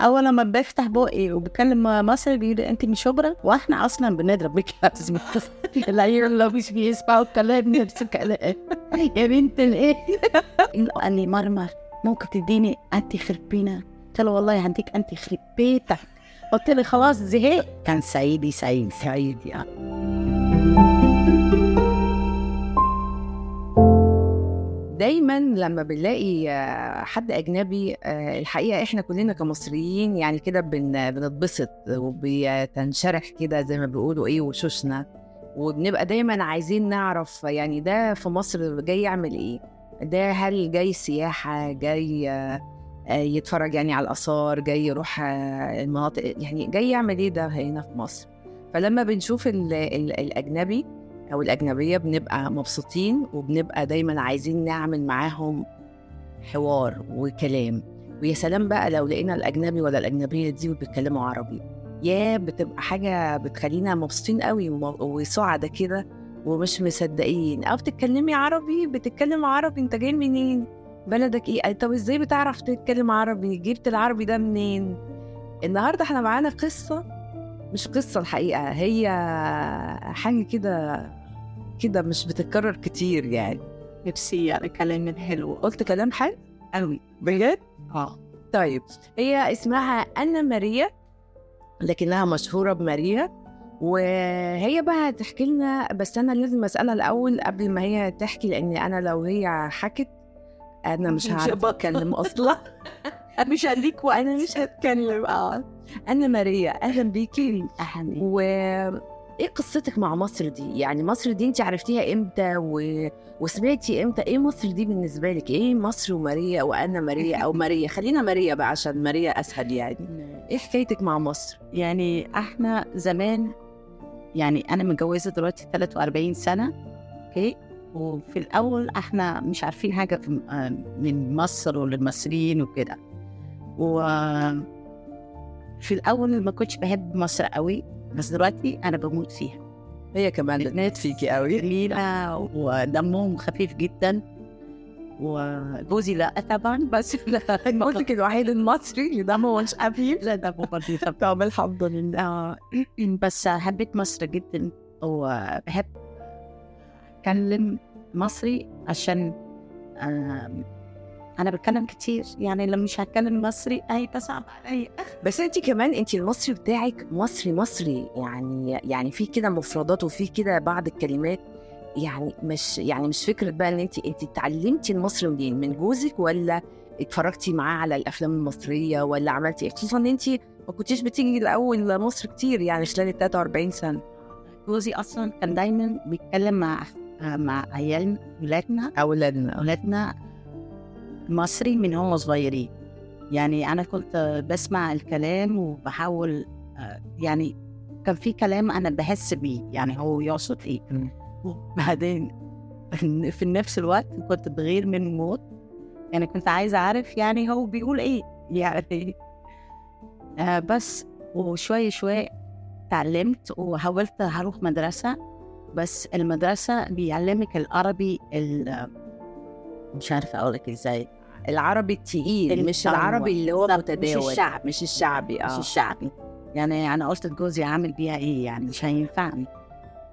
أول لما بفتح بقي وبكلم مصري بيقول أنت من شبرا؟ وإحنا أصلا بنضرب بك العيال اللي مش بيسمعوا الكلام. نفس الكلام. يا بنت الإيه؟ قال لي مرمر ممكن تديني انت خربينا قلت له والله هديك انت خرب بيتك قلت له خلاص زهقت. كان سعيدي سعيد سعيد يعني. دايما لما بنلاقي آه، حد أجنبي آه، الحقيقة إحنا كلنا كمصريين يعني كده بن- بنتبسط وبتنشرح كده زي ما بيقولوا إيه وشوشنا. وبنبقى دايما عايزين نعرف يعني ده في مصر جاي يعمل إيه؟ ده هل جاي سياحة جاي آه، يتفرج يعني على الآثار جاي يروح المناطق يعني جاي يعمل إيه ده هنا في مصر؟ فلما بنشوف ال ال الأجنبي أو الأجنبية بنبقى مبسوطين وبنبقى دايما عايزين نعمل معاهم حوار وكلام. ويا سلام بقى لو لقينا الأجنبي ولا الأجنبية دي وبيتكلموا عربي. يا بتبقى حاجة بتخلينا مبسوطين قوي وسعدة كده ومش مصدقين. أو بتتكلمي عربي بتتكلم عربي أنت جاي منين؟ بلدك إيه؟ طب إزاي بتعرف تتكلم عربي؟ جبت العربي ده منين؟ النهارده إحنا معانا قصة مش قصة الحقيقة هي حاجة كده كده مش بتتكرر كتير يعني. ميرسي على كلام الحلو قلت كلام حلو قوي. بجد؟ آه. طيب هي اسمها أنا ماريا لكنها مشهورة بماريا. وهي بقى هتحكي لنا بس أنا لازم أسألها الأول قبل ما هي تحكي لأن أنا لو هي حكت أنا مش هعرف أتكلم أصلا. مش هديك وأنا مش هتكلم. آه. أنا ماريا أهلا بيكي. أهلا و إيه قصتك مع مصر دي؟ يعني مصر دي انت عرفتيها إمتى و... وسمعتي إمتى؟ إيه مصر دي بالنسبة لك؟ إيه مصر وماريا وأنا ماريا أو ماريا؟ خلينا ماريا بقى عشان ماريا أسهل يعني. إيه حكايتك مع مصر؟ يعني إحنا زمان يعني أنا متجوزة دلوقتي 43 سنة okay وفي الأول إحنا مش عارفين حاجة آه، من مصر وللمصريين وكده و في الأول ما كنتش بحب مصر قوي بس دلوقتي أنا بموت فيها. هي كمان بتموت فيكي قوي. جميلة ودمهم خفيف جدا. وجوزي لا طبعا بس جوزك الوحيد المصري اللي دمه مش خفيف لا دمه خفيف. طب الحمد لله. بس حبيت مصر جدا وبحب أتكلم مصري عشان أنا بتكلم كتير يعني لو مش هتكلم مصري هيبقى صعب عليا. بس انت كمان انت المصري بتاعك مصري مصري. يعني يعني في كده مفردات وفي كده بعض الكلمات. يعني مش يعني مش فكرة بقى إن انت انت اتعلمتي المصري منين؟ من جوزك ولا اتفرجتي معاه على الأفلام المصرية ولا عملتي إيه؟ خصوصا إن انت ما كنتيش بتيجي الأول مصر كتير يعني خلال ال 43 سنة. جوزي أصلا كان دايما بيتكلم مع مع عيالنا ولادنا. أولادنا. أولادنا مصري من هم صغيرين. يعني أنا كنت بسمع الكلام وبحاول آه، يعني كان في كلام أنا بحس بيه يعني هو يقصد إيه. وبعدين في نفس الوقت كنت بغير من موت يعني كنت عايزة أعرف يعني هو بيقول إيه يعني. آه بس وشوية شوية تعلمت وحاولت هروح مدرسة بس المدرسة بيعلمك العربي ال- مش عارفة أقول لك إزاي. العربي التقيل مش. العربي اللي هو متداول مش الشعب مش الشعبي مش آه. الشعبي. يعني أنا قلت لجوزي أعمل بيها إيه؟ يعني مش هينفعني.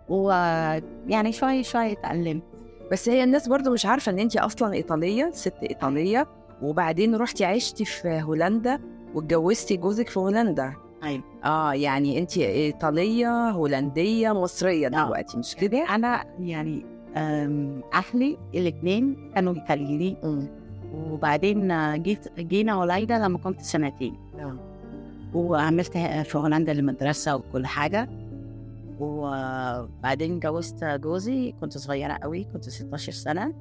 ويعني شوية شوية اتعلمت. بس هي الناس برضو مش عارفة إن انت أصلا إيطالية ست إيطالية وبعدين رحتي عشتي في هولندا واتجوزتي جوزك في هولندا. أيوة. آه يعني انت إيطالية هولندية مصرية آه. دلوقتي مش كده؟ أنا يعني أم، أهلي الاثنين كانوا إيطاليين. مم. وبعدين جيت جينا هولندا لما كنت سنتين. آه. وعملت في هولندا المدرسة وكل حاجة. وبعدين جوزت جوزي كنت صغيرة قوي كنت 16 سنة.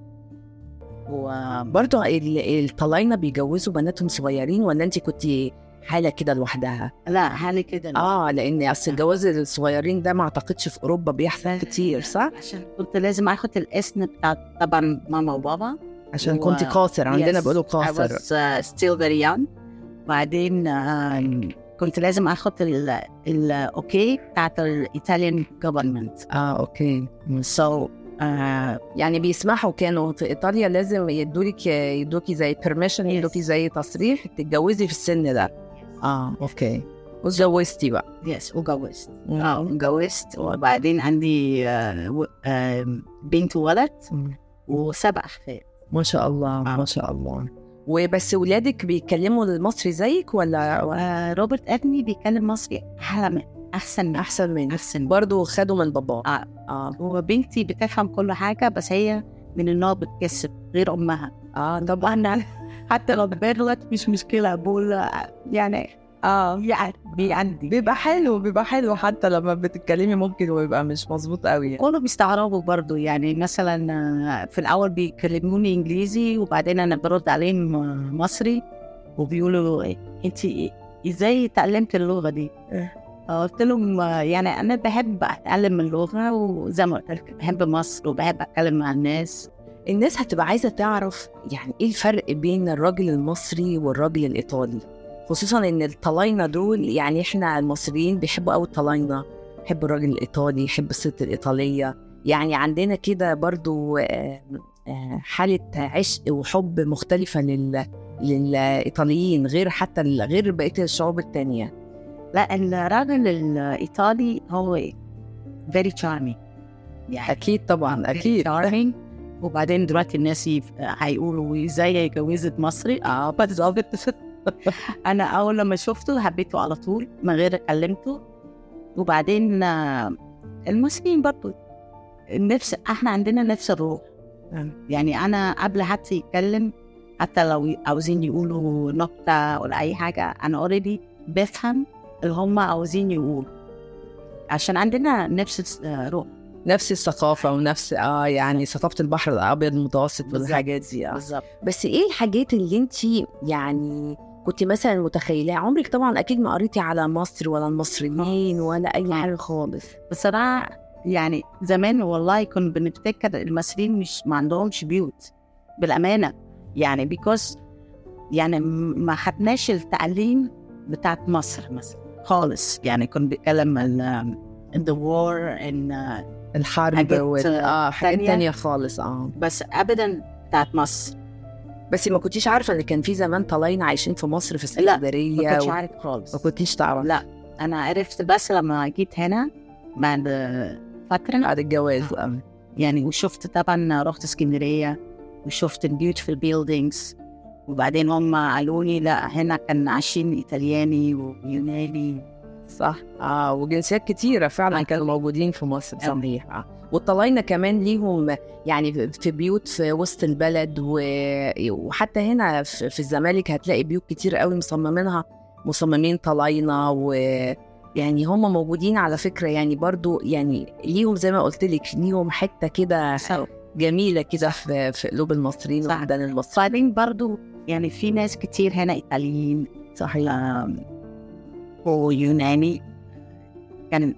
و برضو ال- الطلاينه بيجوزوا بناتهم صغيرين ولا انت كنت حالة كده لوحدها؟ لا حالي كده آه لأن أصل الجواز الصغيرين ده ما أعتقدش في أوروبا بيحصل كتير صح؟ عشان كنت لازم آخد الاسم بتاع طبعا ماما وبابا. عشان كنت قاصر. عندنا Yes, بيقولوا I قاصر. was uh, still very young. بعدين كنت لازم آخد ال- ال okay بتاعت ال Italian government آه okay so يعني بيسمحوا كانوا في إيطاليا لازم يدولك يدوكي زي permission يدوكي زي تصريح تتجوزي في السن ده. آه okay واتجوزتي بقى. yes وجوزت مم. آه. وجوزت وبعدين عندي آه، آه، بنت وولد. وسبع احفاد ما شاء الله آه. ما شاء الله. وبس ولادك بيتكلموا المصري زيك ولا؟ آه، روبرت ابني بيتكلم مصري أحلى من أحسن من أحسن من أحسن. برضه خدوا من باباه. آه. آه. وبنتي بتفهم كل حاجة بس هي من النوع بتكسب غير أمها. آه. طب طبعا حتى لو بغلط مش مشكلة بقول يعني آه يعني بي عندي بيبقى حلو بيبقى حلو حتى لما بتتكلمي ممكن ويبقى مش مظبوط قوي يعني. كله بيستغربوا برضو يعني مثلا في الأول بيكلموني إنجليزي وبعدين أنا برد عليهم مصري وبيقولوا انت إزاي اتعلمت اللغة دي؟ إيه. آه، قلت لهم يعني أنا بحب أتعلم اللغة وزي ما قلت لك بحب مصر وبحب أتكلم مع الناس الناس هتبقى عايزة تعرف يعني إيه الفرق بين الراجل المصري والراجل الإيطالي خصوصا إن الطلاينة دول يعني إحنا المصريين بيحبوا قوي الطلاينة. يحب الراجل الإيطالي يحب الست الإيطالية. يعني عندنا كده برضو آه، آه، حالة عشق وحب مختلفة لل للإيطاليين غير حتى غير بقية الشعوب التانية. لا الراجل الإيطالي هو very charming. يعني أكيد طبعا very charming. وبعدين دلوقتي الناس هيقولوا إزاي هي اتجوزت مصري؟ آه بالظبط. أنا أول لما شفته حبيته على طول من غير كلمته وبعدين آه، المصريين برضو نفس إحنا عندنا نفس الروح. يعني أنا قبل حتى يتكلم حتى لو عاوزين يقولوا نكتة ولا أي حاجة أنا اوريدي بفهم اللي هم عاوزين يقولوا. عشان عندنا نفس الروح نفس الثقافة ونفس آه يعني ثقافة البحر الأبيض المتوسط. والحاجات دي آه. بالظبط. بس إيه الحاجات اللي انت يعني كنت مثلا متخيلاها عمرك طبعا أكيد ما قريتي على مصر ولا المصريين ولا أي حاجة خالص. بصراحة يعني زمان والله كنا بنفتكر المصريين مش ما عندهمش بيوت بالأمانة. يعني بيكوز يعني ما خدناش التعليم بتاعت مصر مثلا خالص. يعني كنا بنتكلم ال in the war in uh, الحرب وال... آه حاجات تانية. خالص آه. بس أبدا بتاعت مصر. بس ما كنتيش عارفة إن كان في زمان طلاينة عايشين في مصر في لا، اسكندرية ما كنتش عارف خالص. ما كنتيش تعرفي لا أنا عرفت بس لما جيت هنا بعد فترة. بعد الجواز آه. يعني وشفت طبعا رحت اسكندرية وشفت ال beautiful buildings وبعدين هم قالوا لي لا هنا كان عايشين إيطالياني ويوناني. صح آه وجنسيات كتيرة فعلا آه. كانوا موجودين في مصر. صحيح آه. والطلاينة كمان ليهم يعني في بيوت في وسط البلد و... وحتى هنا في الزمالك هتلاقي بيوت كتير قوي مصممينها مصممين طلاينة و يعني هم موجودين على فكرة يعني برضو يعني ليهم زي ما قلت لك ليهم حتة كده جميلة كده في, في قلوب المصريين صح. وبلدان المصريين برضو يعني في ناس كتير هنا إيطاليين صحيح ويوناني كان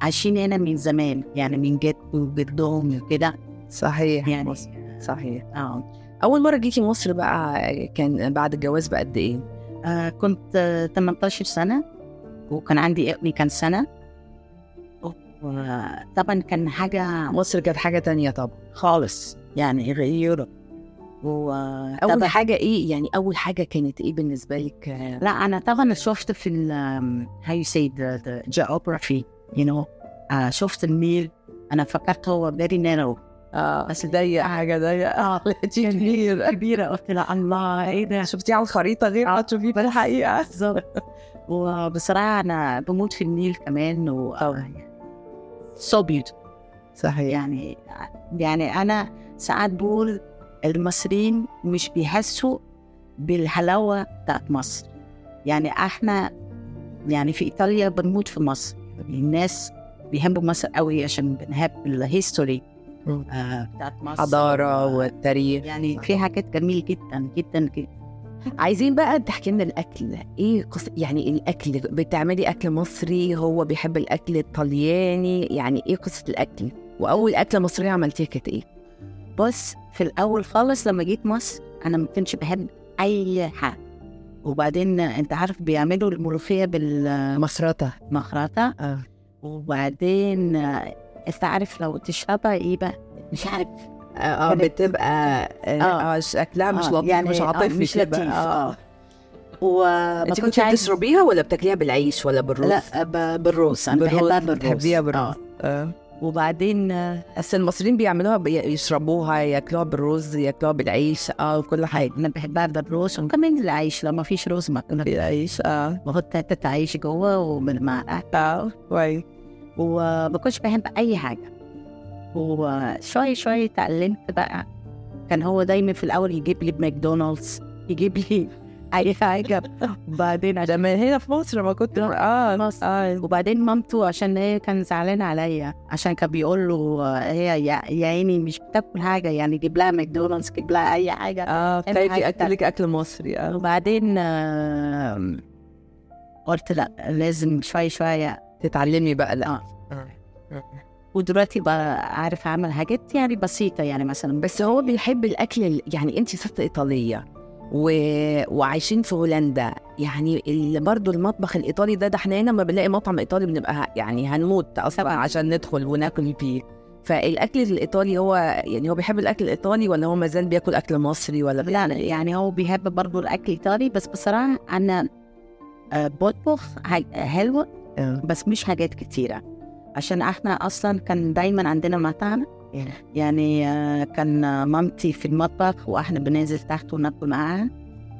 عايشين هنا من زمان يعني من جد وجدهم وكده صحيح يعني مصر. صحيح آه أول مرة جيتي مصر بقى كان بعد الجواز بقد إيه؟ آه، كنت آه، 18 سنة. وكان عندي ابني كان سنة. طبعا كان حاجة مصر كانت حاجة تانية طبعا. خالص. يعني غير يوروب. و أول طبعا حاجة إيه؟ يعني أول حاجة كانت إيه بالنسبة لك؟ لا أنا طبعا شفت في ال how you say the, the geography you know. آه شفت النيل. أنا فكرت هو very narrow. آه بس ضيق حاجة ضيقة آه لقيتيه كبير كبيرة. قلت لا الله إيه ده؟ شفتيه على الخريطة غير ما تشوفيه في الحقيقة. بالظبط. وبصراحة أنا بموت في النيل كمان و so beautiful. صحيح. يعني يعني أنا ساعات بقول المصريين مش بيحسوا بالحلاوة بتاعت مصر. يعني إحنا يعني في إيطاليا بنموت في مصر. الناس بيحبوا مصر قوي عشان بنحب الهيستوري. آه بتاعت مصر. حضارة والتاريخ. يعني في حاجات جميل جدا جدا جدا. عايزين بقى تحكي لنا الأكل. إيه قص... يعني الأكل بتعملي أكل مصري؟ هو بيحب الأكل الطلياني؟ يعني إيه قصة الأكل؟ وأول أكلة مصرية عملتيها كانت إيه؟ بص في الأول خالص لما جيت مصر أنا ما كنتش بحب أي حاجة وبعدين أنت عارف بيعملوا الملوخية بالمخرطة مسرطه آه وبعدين آه، أنت عارف لو تشربها إيه بقى مش عارف آه كانت- بتبقى آه, آه. شكلها مش آه، لطيف يعني مش آه، عاطفي مش. لطيف آه وما كنتش كنت عايز بتشربيها ولا بتاكليها بالعيش ولا بالرز؟ لا بالرز أنا بحبها بالرز بتحبيها بالرز آه. آه. وبعدين آه، بس المصريين بيعملوها بي- يشربوها ياكلوها بالرز ياكلوها بالعيش آه كل حاجة. أنا بحبها بالرز وكمان العيش. لو ما فيش رز ما كنا بالعيش آه بحط حتة عيش جوه وبالمعلقه آه كويس. وما كنتش بحب أي حاجة. وشوية شوية اتعلمت بقى. كان هو دايما في الأول يجيب لي ماكدونالدز يجيب لي أي حاجة. وبعدين عشان من هنا في مصر ما كنت آه مصر. آه. وبعدين مامته عشان هي كان زعلانة عليا عشان كان بيقول له هي يا عيني مش بتاكل حاجة يعني جيب لها ماكدونالدز جيب لها أي حاجة. آه بتاكلي اكلك أكل مصري آه. وبعدين آه، قلت لا لازم شوية شوية. تتعلمي بقى لا. آه. آه. ودلوقتي بقى عارف أعمل حاجات يعني بسيطة يعني مثلا بس هو بيحب الأكل ال- يعني انت ست إيطالية. و... وعايشين في هولندا يعني ال... برضه المطبخ الإيطالي ده ده إحنا هنا لما بنلاقي مطعم إيطالي بنبقى يعني هنموت أصلا طبعاً. عشان ندخل وناكل فيه فالأكل الإيطالي هو يعني هو بيحب الأكل الإيطالي ولا هو مازال بياكل أكل مصري ولا لا لا يعني هو بيحب برضه الأكل الإيطالي بس بصراحة أنا آه، بطبخ حلوة آه. بس مش حاجات كتيرة عشان إحنا أصلا كان دايما عندنا مطعم يعني آه، كان مامتي في المطبخ وإحنا بننزل تحت وناكل معاها.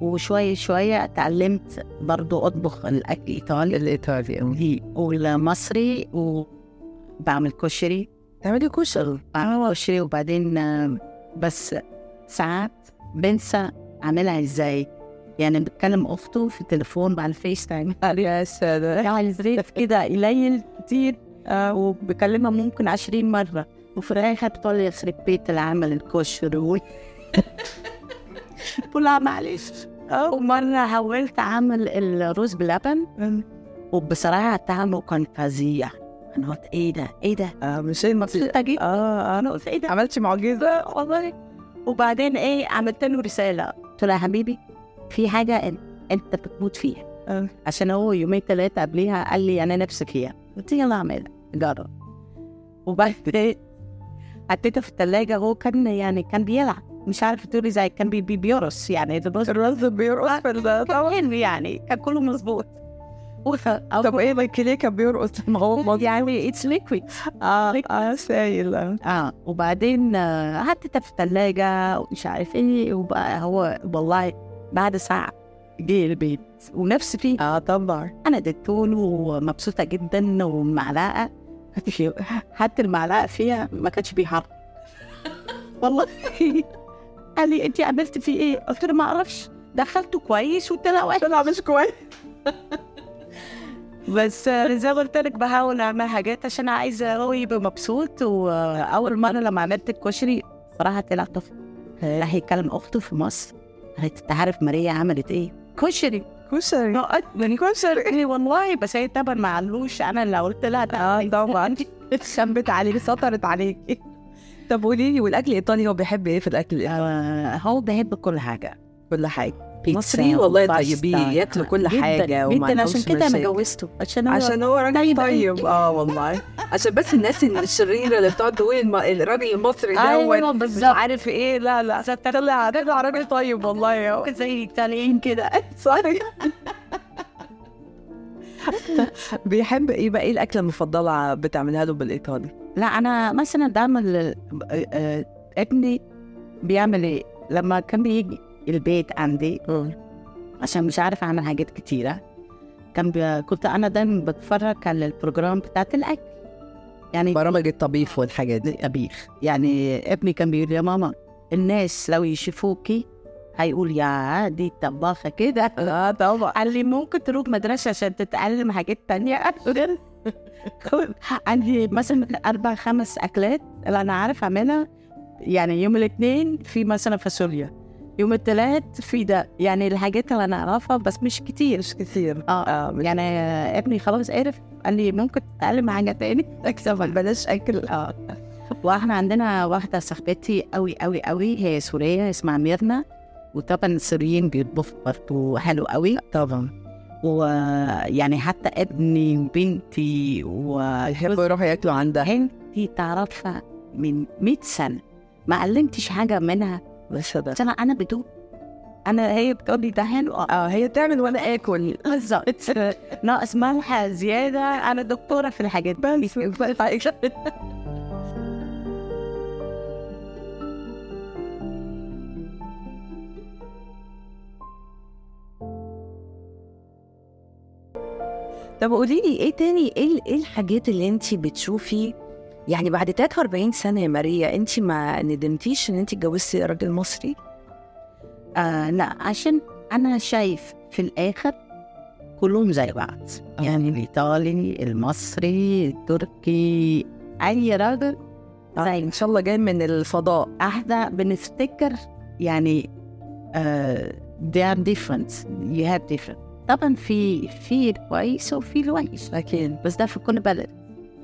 وشويه شوية اتعلمت برضه أطبخ الأكل الإيطالي. الإيطالي والمصري وبعمل كشري. تعملي كشري؟ بعمل كشري وبعدين آه، بس ساعات بنسى أعملها إزاي. يعني بتكلم أخته في التليفون بعد ال FaceTime. يا سلام. يعني كده قليل كتير آه، وبكلمها ممكن عشرين مرة. وفي الآخر بتقول لي يخرب بيت اللي عمل الكشري و... بقول لها معلش. ومرة حاولت أعمل الرز بلبن وبصراحة طعمه كان فظيع. أنا قلت إيه ده؟ إيه ده؟ آه مش مبسوطة جدا. آه أنا قلت إيه ده؟ عملتي معجزة. والله. وبعدين إيه عملت له رسالة. قلت له يا حبيبي في حاجة إن- أنت بتموت فيها. آه. عشان هو يومين ثلاثة قبليها قال لي أنا نفسي فيها. قلت يلا اعملها جرب. وبعدين حطيتها في الثلاجه هو كان يعني كان بيلعب. مش عارف تقولي زي كان بي بي بيرقص يعني الرز الرز بيرقص طبعا يعني كان كله مظبوط. طب إيه ليه كان بيرقص ما هو يعني it's liquid آه آه سايل. آه وبعدين آه، حطيتها في الثلاجة ومش عارف إيه وبقى هو والله بعد ساعة جه البيت. ونفس فيه آه طبعا. أنا اديته له ومبسوطة جدا ومعلقة حتى المعلقة فيها ما كانش بيحرك والله. قال لي أنت عملت فيه إيه؟ قلت له ما أعرفش. دخلته كويس وطلع وحش طلع مش كويس. بس آه، زي ما قلت لك بحاول أعمل حاجات عشان عايزة هو يبقى مبسوط وأول مرة لما عملت الكشري صراحة طلع طفل راح يكلم أخته في مصر. قالت أنت عارف ماريا عملت إيه؟ كشري. كشري نقط من كشري والله بس هي طبعا ما علوش أنا اللي قلت لها آه طبعا. شبت عليك سطرت عليكي طب قولي لي والأكل الإيطالي هو بيحب إيه في الأكل؟ الإيطالي؟ آه، هو بيحب كل حاجة كل حاجة. بيتزا مصريين والله. طيبين ياكلوا كل جداً، حاجة وما جدا عشان كده أنا. جوزته عشان هو عشان هو راجل طيب. طيب آه والله. عشان بس الناس الشريرة اللي بتقعد تقول الراجل المصري ده أيوه بالظبط. عارف إيه. لا لا. طلع طلع راجل طيب والله. زي الإيطاليين كده. صحيح. بيحب إيه بقى؟ إيه الأكلة المفضلة بتعملها له بالإيطالي؟ لا أنا مثلا بعمل آه، آه، ابني بيعمل إيه؟ لما كان بيجي البيت عندي. عشان مش عارف أعمل حاجات كتيرة. كان بي... كنت أنا دايما بتفرج على ال program بتاعت الأكل. يعني برامج الطبيخ والحاجات دي. طبيخ يعني ابني كان بيقول يا ماما الناس لو يشوفوكي هيقول يا دي طباخة كده. آه طبعا. قال لي ممكن تروح مدرسة عشان تتعلم حاجات تانية. عندي مثلا أربع خمس أكلات اللي أنا عارف أعملها. يعني يوم الاثنين في مثلا فاصوليا. يوم الثلاث في ده. يعني الحاجات اللي أنا أعرفها بس مش كتير. مش كتير. آه مش- يعني ابني خلاص عرف قال لي ممكن تتعلم حاجة تاني؟ أكسبها بلاش أكل. آه. وإحنا عندنا واحدة صاحبتي قوي قوي قوي هي سورية اسمها ميرنا. وطبعا السوريين بيطبخوا برضه حلو قوي طبعا. ويعني حتى ابني وبنتي يحبوا يروحوا ياكلوا عندها. وهنتي تعرفها من 100 سنة. ما علمتش حاجة منها. بس أنا أنا بدوق أنا هي بتقول لي ده حلو آه هي تعمل وأنا آكل. بالظبط. ناقص ملح زيادة. أنا دكتورة في الحاجات دي. طب قولي لي إيه تاني؟ إيه إيه الحاجات اللي انت بتشوفي يعني بعد 43 سنة يا ماريا انت ما ندمتيش ان انت اتجوزتي راجل مصري؟ آه لا عشان أنا شايف في الآخر كلهم زي بعض. يعني الإيطالي المصري التركي أي راجل. زي إن شاء الله جاي من الفضاء. إحنا بنفتكر يعني uh, they are different. You have different. طبعا في في الكويس وفي الوحش أكيد. بس ده في كل بلد.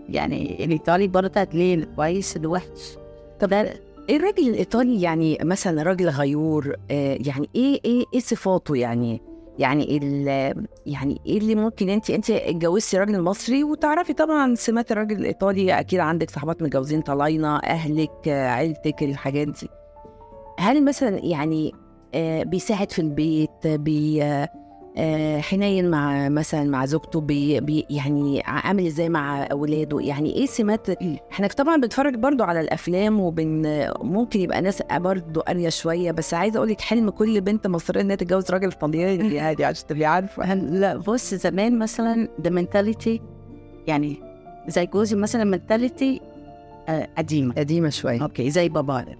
يعني الإيطالي برضه هتلاقي الكويس الوحش طب إيه الراجل الإيطالي يعني مثلا راجل غيور؟ آه يعني إيه إيه إيه صفاته يعني؟ يعني يعني إيه اللي ممكن أنت أنت اتجوزتي راجل مصري وتعرفي طبعا سمات الراجل الإيطالي أكيد عندك صحبات متجوزين طلاينه أهلك عيلتك الحاجات دي. هل مثلا يعني آه بيساعد في البيت بي آه، حنين مع مثلا مع زوجته بي بي يعني عامل إزاي مع أولاده؟ يعني إيه سمات؟ إحنا طبعا بنتفرج برضو على الأفلام وبن ممكن يبقى ناس برضو قارية شوية بس عايزة أقول لك حلم كل بنت مصرية إنها تتجوز راجل طلياني يعني عشان تبقي عارفة. لا بص زمان مثلا the mentality يعني زي جوزي مثلا mentality آه قديمة. قديمة شوية. okay زي بابانا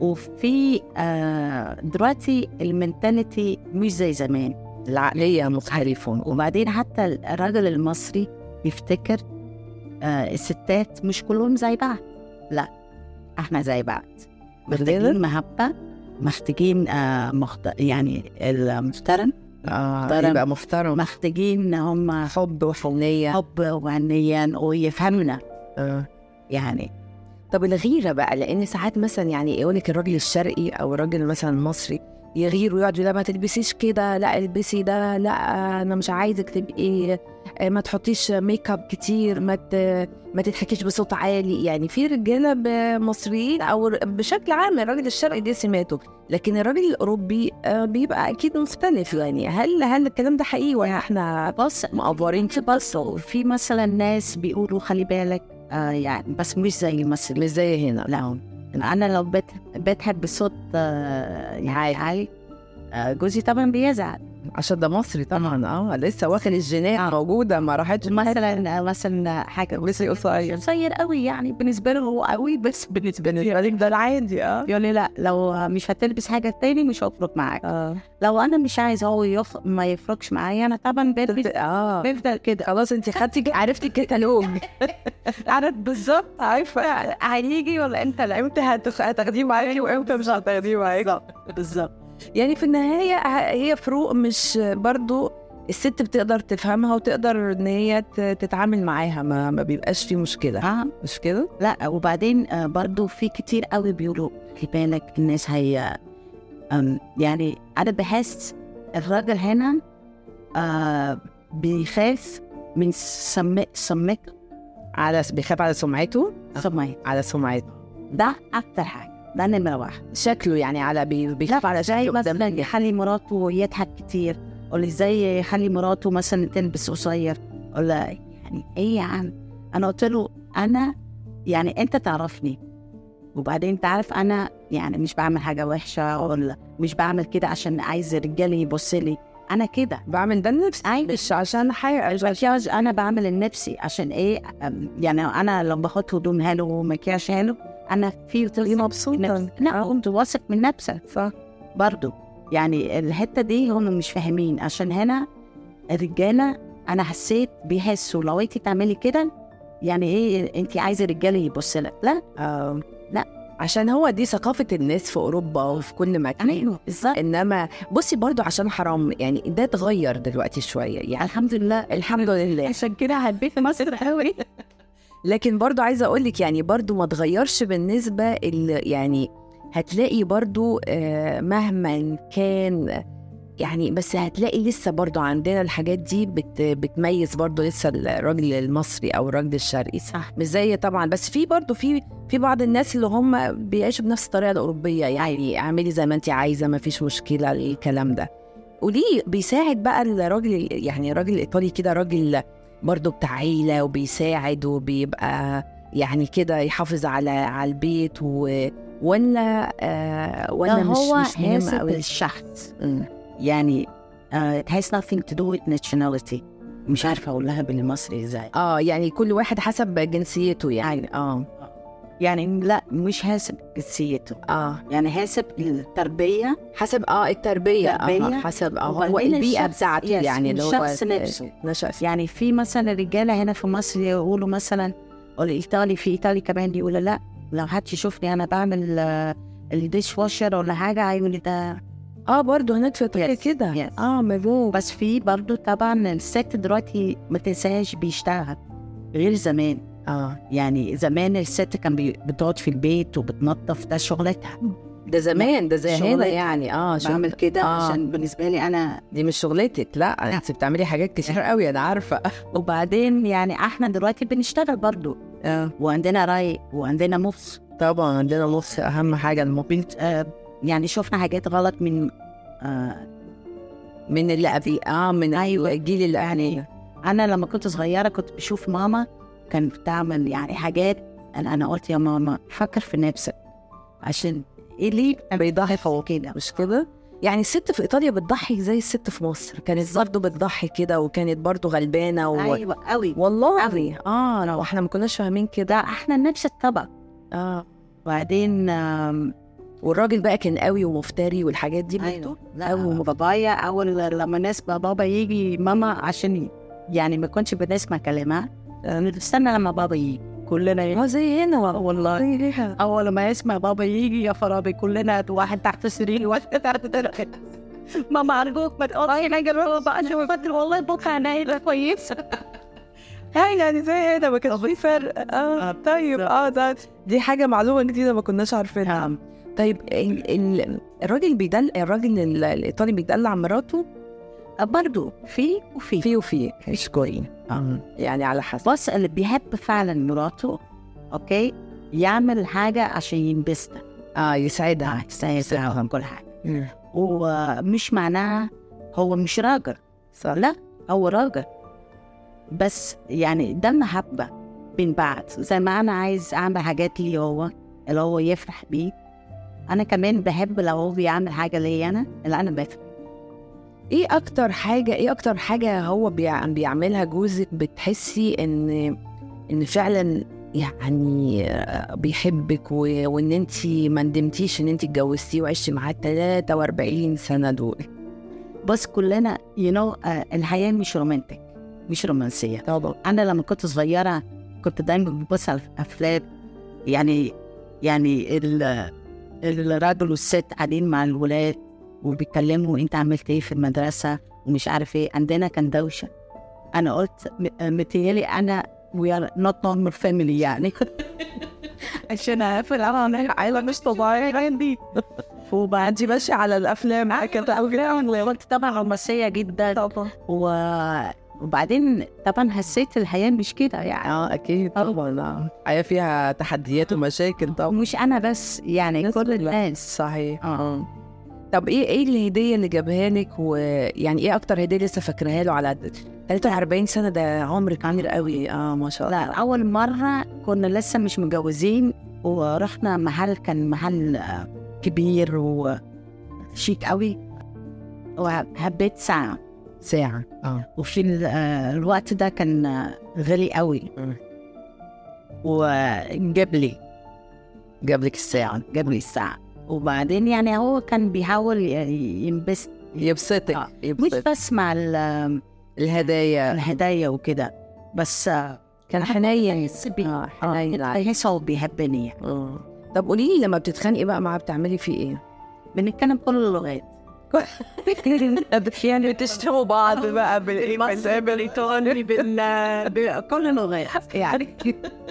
وفي آه دلوقتي ال mentality مش زي زمان. العقلية مختلفة. وبعدين حتى الراجل المصري بيفتكر آه الستات مش كلهم زي بعض. لا إحنا زي بعض. محتاجين محبة محتاجين آه مخت... يعني المحترم. محترم. يبقى محترم. محتاجين هم حب وحنية. حب وحنية ويفهمنا آه. يعني. طب الغيرة بقى لأن ساعات مثلا يعني يقول لك الراجل الشرقي أو الراجل مثلا المصري يغير ويقعد لا ما تلبسيش كده لا البسي ده لا أنا مش عايزك تبقي آه، ما تحطيش ميك اب كتير ما ما تضحكيش بصوت عالي. يعني في رجالة مصريين أو بشكل عام الراجل الشرقي دي سماته لكن الراجل الأوروبي آه، بيبقى أكيد مختلف يعني. هل هل الكلام ده حقيقي ولا إحنا بص مأفورين بص في مثلا ناس بيقولوا خلي بالك آه يعني بس مش زي المصري مش زي هنا. لا أنا لو. بضحك بصوت آه عالي آه جوزي طبعا بيزعل عشان ده مصري طبعا. آه لسه واخد الجينات موجودة ما راحتش. مثلا مثلا حاجة لسه قصير. قصير قوي يعني بالنسبة له هو قوي بس بالنسبة لي يعني ده العادي. آه. يقول لي لا لو مش هتلبس حاجة تاني مش هفرق معاك. آه. لو أنا مش عايز هو يف... ما يفرقش معايا أنا طبعا بلبس آه. بفضل كده. خلاص أنت خدتي عرفتي الكتالوج. عارف بالظبط. عارفة. هيجي ولا أنت؟ لا إمتى هتاخديه معاكي وإمتى مش هتاخديه معاكي؟ بالظبط. يعني في النهاية ه- هي فروق مش برضو الست بتقدر تفهمها وتقدر إن هي تتعامل معاها ما, ما بيبقاش في مشكلة. آه. مش كده؟ لا وبعدين آه، برضو في كتير قوي بيقولوا خلي بالك الناس هي يعني أنا بحس الراجل هنا آه بيخاف من سم سمك على بيخاف على سمعته؟ سمية على سمعته. ده أكتر حاجة. ده نمره واحد شكله يعني على بي- بيخاف على شكله. مثلا قدام يخلي مراته يضحك كتير ولا إزاي يخلي مراته مثلا تلبس قصير ولا يعني إيه يا عم؟ أنا قلت له أنا يعني أنت تعرفني. وبعدين تعرف أنا يعني مش بعمل حاجة وحشة ولا مش بعمل كده عشان عايز الرجال يبص لي. أنا كده. بعمل ده لنفسي. أيوة. مش عشان حاجة. أنا بعمل لنفسي. عشان إيه؟ يعني أنا لو باخد هدوم حلو ومكياج حلو أنا في تبقي مبسوطه لا كنت واثق من نفسك صح برضو يعني الحتة دي هم مش فاهمين. عشان هنا الرجالة أنا حسيت بيحسوا لو انت تعملي كده. يعني إيه؟ انت عايزة الرجاله يبص لك. لا. آه. لا. عشان هو دي ثقافة الناس في أوروبا وفي كل مكان. أيوه بالظبط. إنما بصي برضو عشان حرام يعني ده اتغير دلوقتي شوية يعني. الحمد لله. الحمد لله. عشان كده حبيت مصر قوي لكن برضو عايزة أقول لك يعني برضو ما اتغيرش بالنسبة ال- يعني هتلاقي برضو آه، مهما كان يعني بس هتلاقي لسه برضو عندنا الحاجات دي بت بتميز برضو لسه الراجل المصري أو الراجل الشرقي. صح. مش زي طبعا بس في برضو في في بعض الناس اللي هم بيعيشوا بنفس الطريقة الأوروبية يعني اعملي زي ما انت عايزة ما فيش مشكلة الكلام ده. وليه بيساعد بقى الراجل يعني الراجل الإيطالي كده راجل برضو بتاع عيلة وبيساعد وبيبقى يعني كده يحافظ على على البيت و ولا آه ولا لا مش هو مش مهم قوي الشخص يعني uh, it has nothing to do with nationality. مش عارفة أقولها بالمصري إزاي. آه يعني كل واحد حسب جنسيته يعني. آه. يعني لا مش حاسب جنسيته آه يعني حاسب التربية حسب آه التربية. آه حسب آه هو البيئة بتاعته يعني اللي هو الشخص نفسه. نشأ يعني في مثلا رجالة هنا في مصر يقولوا مثلا الإيطالي في إيطالي كمان يقول لا لو حد يشوفني أنا بعمل الديش واشر ولا حاجة هيقول ده آه برضه هناك في إيطاليا كده. آه مفهوم. بس في برضو طبعا الست دلوقتي ما تنساش بيشتغل غير زمان. آه يعني زمان الست كان بتقعد في البيت وبتنظف ده شغلتها. ده زمان ده زي هنا. يعني. آه بعمل كده آه. عشان بالنسبة لي أنا دي مش شغلتك لا انت بتعملي حاجات كتير قوي أنا عارفة. وبعدين يعني إحنا دلوقتي بنشتغل برضو. آه. وعندنا رأي وعندنا مفس طبعا عندنا نص أهم حاجة الموبيل آه يعني شفنا حاجات غلط من آه من اللي قبل آه من أيوة. الجيل اللي يعني أنا لما كنت صغيرة كنت بشوف ماما كانت بتعمل يعني حاجات أنا أنا قلت يا ماما فكر في نفسك. عشان إيه؟ ليه؟ بيضحي فوق كده مش كده؟ يعني الست في إيطاليا بتضحي زي الست في مصر. كانت برضه بتضحي كده وكانت برضه غلبانة و... أيوه قوي والله أوي. آه لو إحنا ما كناش فاهمين كده. ده إحنا نفس الطبق. آه. وبعدين آم، والراجل بقى كان قوي ومفتري والحاجات دي برضه لا أو- بابايا أول لما نسمع بابا يجي ماما عشان يعني ما كنتش بنسمع آه، نستنى لما بابا يجي. كلنا آه زي هنا والله. أول ما يسمع بابا يجي يا خرابي كلنا واحد تحت السرير واحد تحت الدرج ماما ارجوك ما تقولي حاجة عشان خاطر والله بكرة أنا كويس. يعني زي هنا ما كانش في فرق. آه طيب آه ده دي حاجة معلومة جديدة ما كناش عارفينها. طيب ال- ال- الراجل بيدل الراجل ال- الإيطالي بيدلع مراته برضو في وفي. في وفي. مش كويس يعني على حسب. بص اللي بيحب فعلا مراته أوكي يعمل حاجة عشان ينبسطها آه يسعدها. يساعدها كل حاجة. ومش معناها هو مش راجل. صح. لا هو راجل. بس يعني ده محبة بين بعض. زي ما أنا عايز أعمل حاجات لي هو اللي هو يفرح بيه. أنا كمان بحب لو هو بيعمل حاجة لي أنا اللي أنا بفرح. إيه أكتر حاجة إيه أكتر حاجة هو بيع- بيعملها جوزك بتحسي إن إن فعلا يعني آه، بيحبك و... وإن أنت ما ندمتيش إن أنت اتجوزتيه وعشتي معاه 43 سنة دول؟ بس كلنا يو نو الحياة مش رومانتك مش رومانسية. طبعا. أنا لما كنت صغيرة كنت دايما ببص على الأفلام يعني يعني ال- الراجل والست قاعدين مع الولاد وبيتكلموا انت عملت إيه في المدرسة ومش عارف إيه. عندنا كان دوشة. أنا قلت متهيألي أنا we are not normal family يعني. عشان أقفل على عائلة مش طبيعية عندي. وبعد ماشية على الأفلام كانت قلت طبعا رومانسية جدا. طبعا. و... وبعدين طبعا حسيت الحياة مش كده يعني. آه أكيد طبعا آه. الحياة فيها تحديات ومشاكل طبعا. مش أنا بس يعني كل. الناس. صحيح. آه. طب إيه إيه الهدية اللي جابها لك؟ ويعني إيه أكتر هدية لسه فاكراها له على 43 سنة؟ ده عمر كبير قوي. آه ما شاء الله. لا أول مرة كنا لسه مش متجوزين ورحنا محل كان محل آه، كبير وشيك قوي. وحبيت ساعة. ساعة آه. وفي آه، الوقت ده كان آه، غالي قوي. مم. وجاب لي جاب لك الساعة جاب لي الساعة. وبعدين يعني هو كان بيحاول ينبسط يبسطك آه. مش بس مع ال- الهدايا الهدايا وكده بس آه، كان حنين بيه. آه حنين آه،. بحس هو بيحبني يعني آه. طب قولي لي لما بتتخانقي بقى معاه بتعملي فيه إيه؟ بنتكلم كل اللغات يعني بتشتموا بعض بقى بالمصري بالإيطالي بال بكل اللغات يعني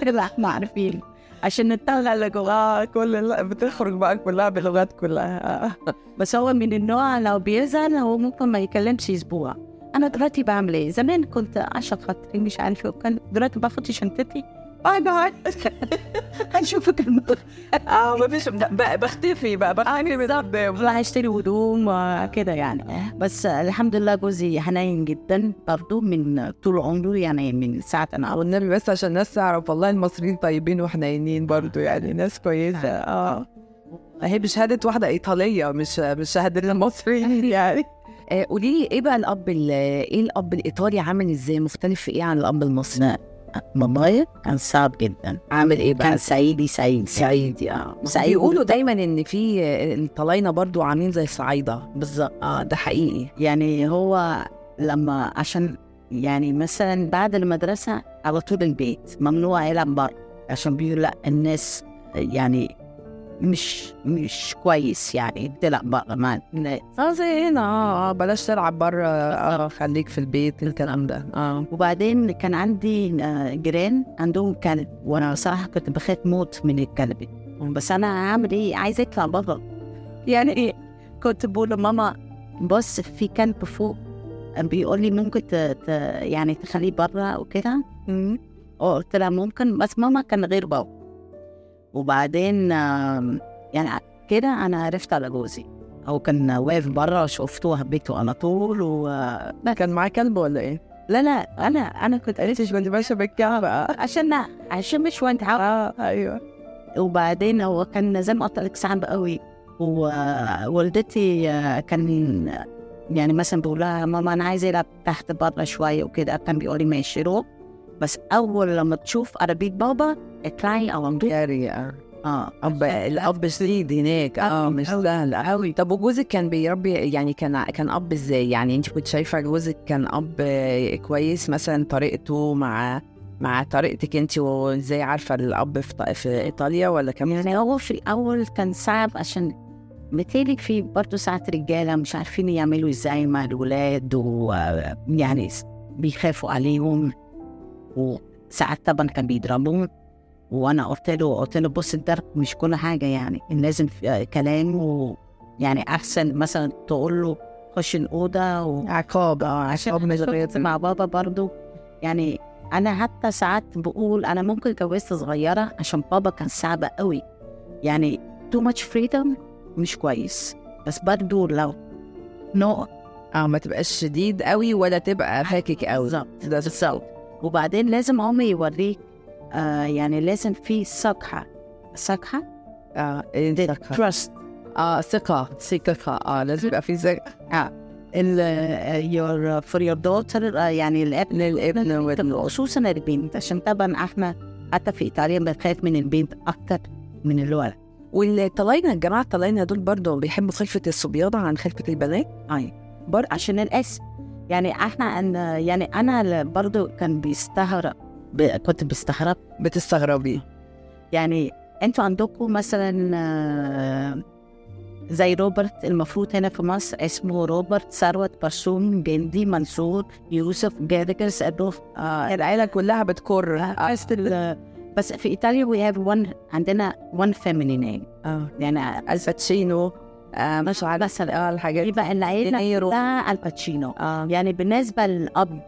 لا إحنا عارفين عشان نطلع آه كل بتخرج بقى كلها باللغات كلها. بس هو من النوع لو بيزعل هو ممكن ما يكلمش أسبوع. أنا دلوقتي بعمل إيه؟ زمان كنت عشان خاطري مش عارف وكان دلوقتي باخد شنطتي. باي باي هنشوفك آه ما فيش بقى بختفي بقى بختفي قدام راح اشتري هدوم وكده يعني بس الحمد لله جوزي حنين جدا برضه من طول عمره يعني من ساعة أنا والنبي بس عشان الناس تعرف والله المصريين طيبين وحنينين برضو يعني ناس كويسة آه هي بشهادة واحدة إيطالية مش مش شهادة المصريين يعني قولي لي إيه بقى الاب ال- إيه الاب الايطالي عامل إزاي مختلف في إيه عن الاب المصري بابايا كان صعب جدا. عامل إيه كان سعيدي سعيد. سعيدي آه. سعيد. بيقولوا دايما إن في الطلاينه برضو عاملين زي الصعايده بالظبط. آه ده حقيقي. يعني هو لما عشان يعني مثلا بعد المدرسة على طول البيت ممنوع يلعب بره. عشان بيقول لأ الناس يعني مش مش كويس يعني. تلعب بره الناس. آه زي هنا آه بلاش تلعب بره آه خليك في البيت الكلام ده. آه. وبعدين كان عندي آه، جيران عندهم كلب وأنا صراحة كنت بخاف موت من الكلب. بس أنا هعمل إيه عايزة اطلع بره. يعني إيه؟ كنت بقول لماما بص في كلب فوق. بيقول لي ممكن ت... ت... يعني تخليه بره وكده. قلت لها ممكن بس ماما كان غير بابا وبعدين يعني كده أنا عرفت على جوزي. هو كان واقف بره شفته وهبيته على طول و كان معاه كلب ولا إيه؟ لا لا أنا أنا كنت مش كنت ماشية آه عشان عشان مش وأنت. آه أيوه. وبعدين هو كان زي ما قلت لك صعب قوي. ووالدتي آه، كان يعني مثلا بقول لها ماما أنا عايزه العب تحت بره شوية وكده. كان بيقول لي ماشي روح. بس أول لما تشوف عربية بابا اطلعي أو امضي ياري آه. أب الأب شديد هناك. آه مش سهل. أوي. طب وجوزك كان بيربي يعني كان كان أب إزاي؟ يعني أنت كنت شايفة جوزك كان أب آه، كويس مثلا طريقته مع مع طريقتك أنت وإزاي عارفة الأب في, في إيطاليا ولا كان يعني هو في الأول كان صعب عشان متهيألي في برضه ساعات رجالة مش عارفين يعملوا إزاي مع الولاد ويعني بيخافوا عليهم. وساعات طبعا كان بيضربهم وأنا قلت له قلت له بص الضرب مش كل حاجة يعني لازم كلام ويعني أحسن مثلا تقول له خش الأوضة و... عقاب آه عشان مع بابا برضو يعني أنا حتى ساعات بقول أنا ممكن اتجوزت صغيرة عشان بابا كان صعب قوي. يعني too much freedom مش كويس. بس برضو لو نو آه ما تبقاش شديد قوي ولا تبقى فاكك قوي. بالظبط بالظبط. وبعدين لازم هم يوريك آه يعني لازم في ثقة ثقة آه. trust آه ثقة. ثقة. آه لازم يبقى في ثقة. ال your for your daughter آه، يعني الابن والبنت. خصوصا البنت عشان طبعا إحنا حتى في إيطاليا بنخاف من البنت أكتر من الولد. والطلاينة الجماعة الطلاينة دول برضو بيحبوا خلفة الصبيانة عن خلفة البنات؟ اي بر عشان الأسم. يعني إحنا أن يعني أنا برضو كان بيستغرب ب... كنت بستغرب. بتستغربي. يعني أنتوا عندكم مثلا آه، زي روبرت المفروض هنا في مصر اسمه روبرت ثروت برسوم جندي منصور يوسف جادجر صدوق آه العيلة كلها بتكر. آه. بس في إيطاليا we have one عندنا one family name. آه. يعني آل باتشينو مش عارفة مثلا آه الحاجات دي يبقى العيله دينيرو. كلها آل باتشينو. آه. يعني بالنسبة للأب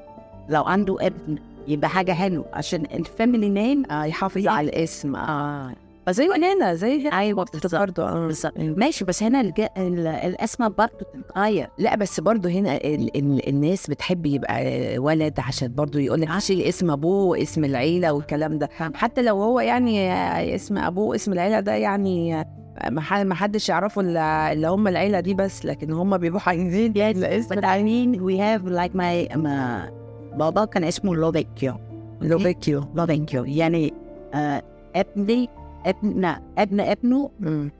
لو عنده ابن يبقى حاجة حلوة عشان ال family name آه يحافظ على الاسم. آه. آه. زي هنا زي هنا أيوه برضه. آه. بالظبط. ماشي بس هنا الج... ال... الاسماء برضه بتتغير لا بس برضه هنا ال ال الناس بتحب يبقى ولد عشان برضه يقول لك شيل اسم أبوه واسم العيلة والكلام ده. حتى لو هو يعني اسم أبوه واسم العيلة ده يعني ما حدش يعرفه الا إلا هم العيلة دي بس لكن هم بيبقوا عايزين الاسم but I mean we have like my ما بابا كان اسمه لوفيكيو. لوفيكيو. لوفيكيو. يعني آه ابني ابن ابن ابنه.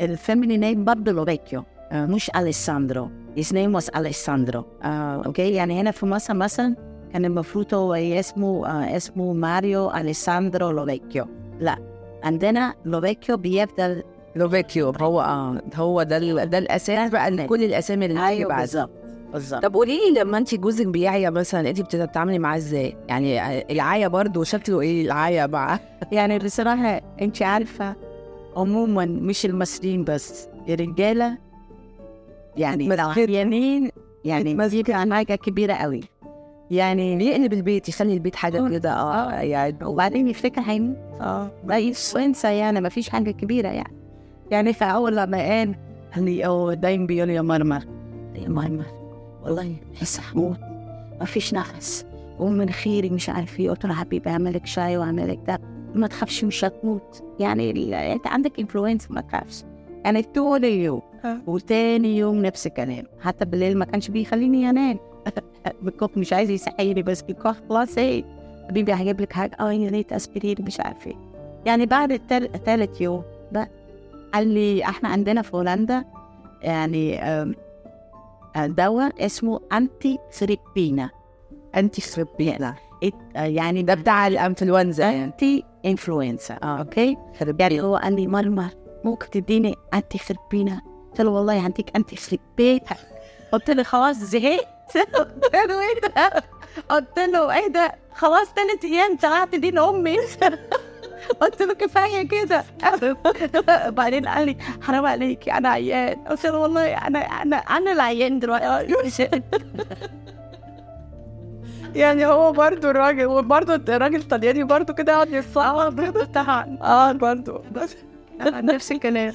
ال family name برضه لوفيكيو. آه مش أليساندرو. His name was أليساندرو. okay يعني هنا في مصر مثلا كان المفروض هو اسمه آه اسمه ماريو أليساندرو لوفيكيو. لا. عندنا لوفيكيو بيفضل لوفيكيو هو آه هو ده ال- ده الأساس بقى لكل الأسامي اللي بعد بالظبط بالظبط طب قولي لي لما انت جوزك بيعيا مثلا انت بتتعاملي معاه إزاي؟ يعني العيا برضه شكله إيه العيا معاه؟ يعني بصراحة أنت عارفة عموما مش المصريين بس الرجالة يعني. العيانين يعني متمسكين. دي كان حاجة كبيرة قوي يعني بيقلب البيت يخلي البيت حاجة كده آه يعني وبعدين يفتكر هيموت آه انسى يعني ما فيش حاجة كبيرة يعني يعني فأول لما قال لي أو دايما بيقول لي يا مرمر. يا مرمر. والله لسه هموت ما فيش نفس. ومناخيري مش عارف إيه. قلت له حبيبي اعمل لك شاي واعمل لك ده. ما تخافش مش هتموت. يعني ال- أنت عندك انفلونزا ما تخافش. يعني طول اليوم. وتاني يوم نفس الكلام. حتى بالليل ما كانش بيخليني أنام. بالكوك مش عايز يصحيني بس بالكوك خلاص إيه. حبيبي هجيب لك حاجة. آه يا ريت اسبرين مش عارف إيه. يعني بعد تالت يوم بقى قال لي إحنا عندنا في هولندا يعني آه، دواء اسمه انتي ثريبينا انتي آه، يعني ده بتاع الانفلونزا. انتي انفلونزا أوكي يعني هو قال لي مرمر ممكن تديني انتي ثريبينا قلت له والله عندك انتي ثريبيت قلت له خلاص زهقت. قلت له إيه ده؟ قلت له إيه ده؟ خلاص ثلاث أيام تعبت دين امي قلت له كفاية كده. بعدين قال لي حرام عليكي أنا عيان. قلت له والله أنا أنا أنا العيان دلوقتي. يعني هو برضه الراجل وبرضه الراجل الطلياني برضه كده يقعد يصعب طبعا آه برضه. نفس الكلام.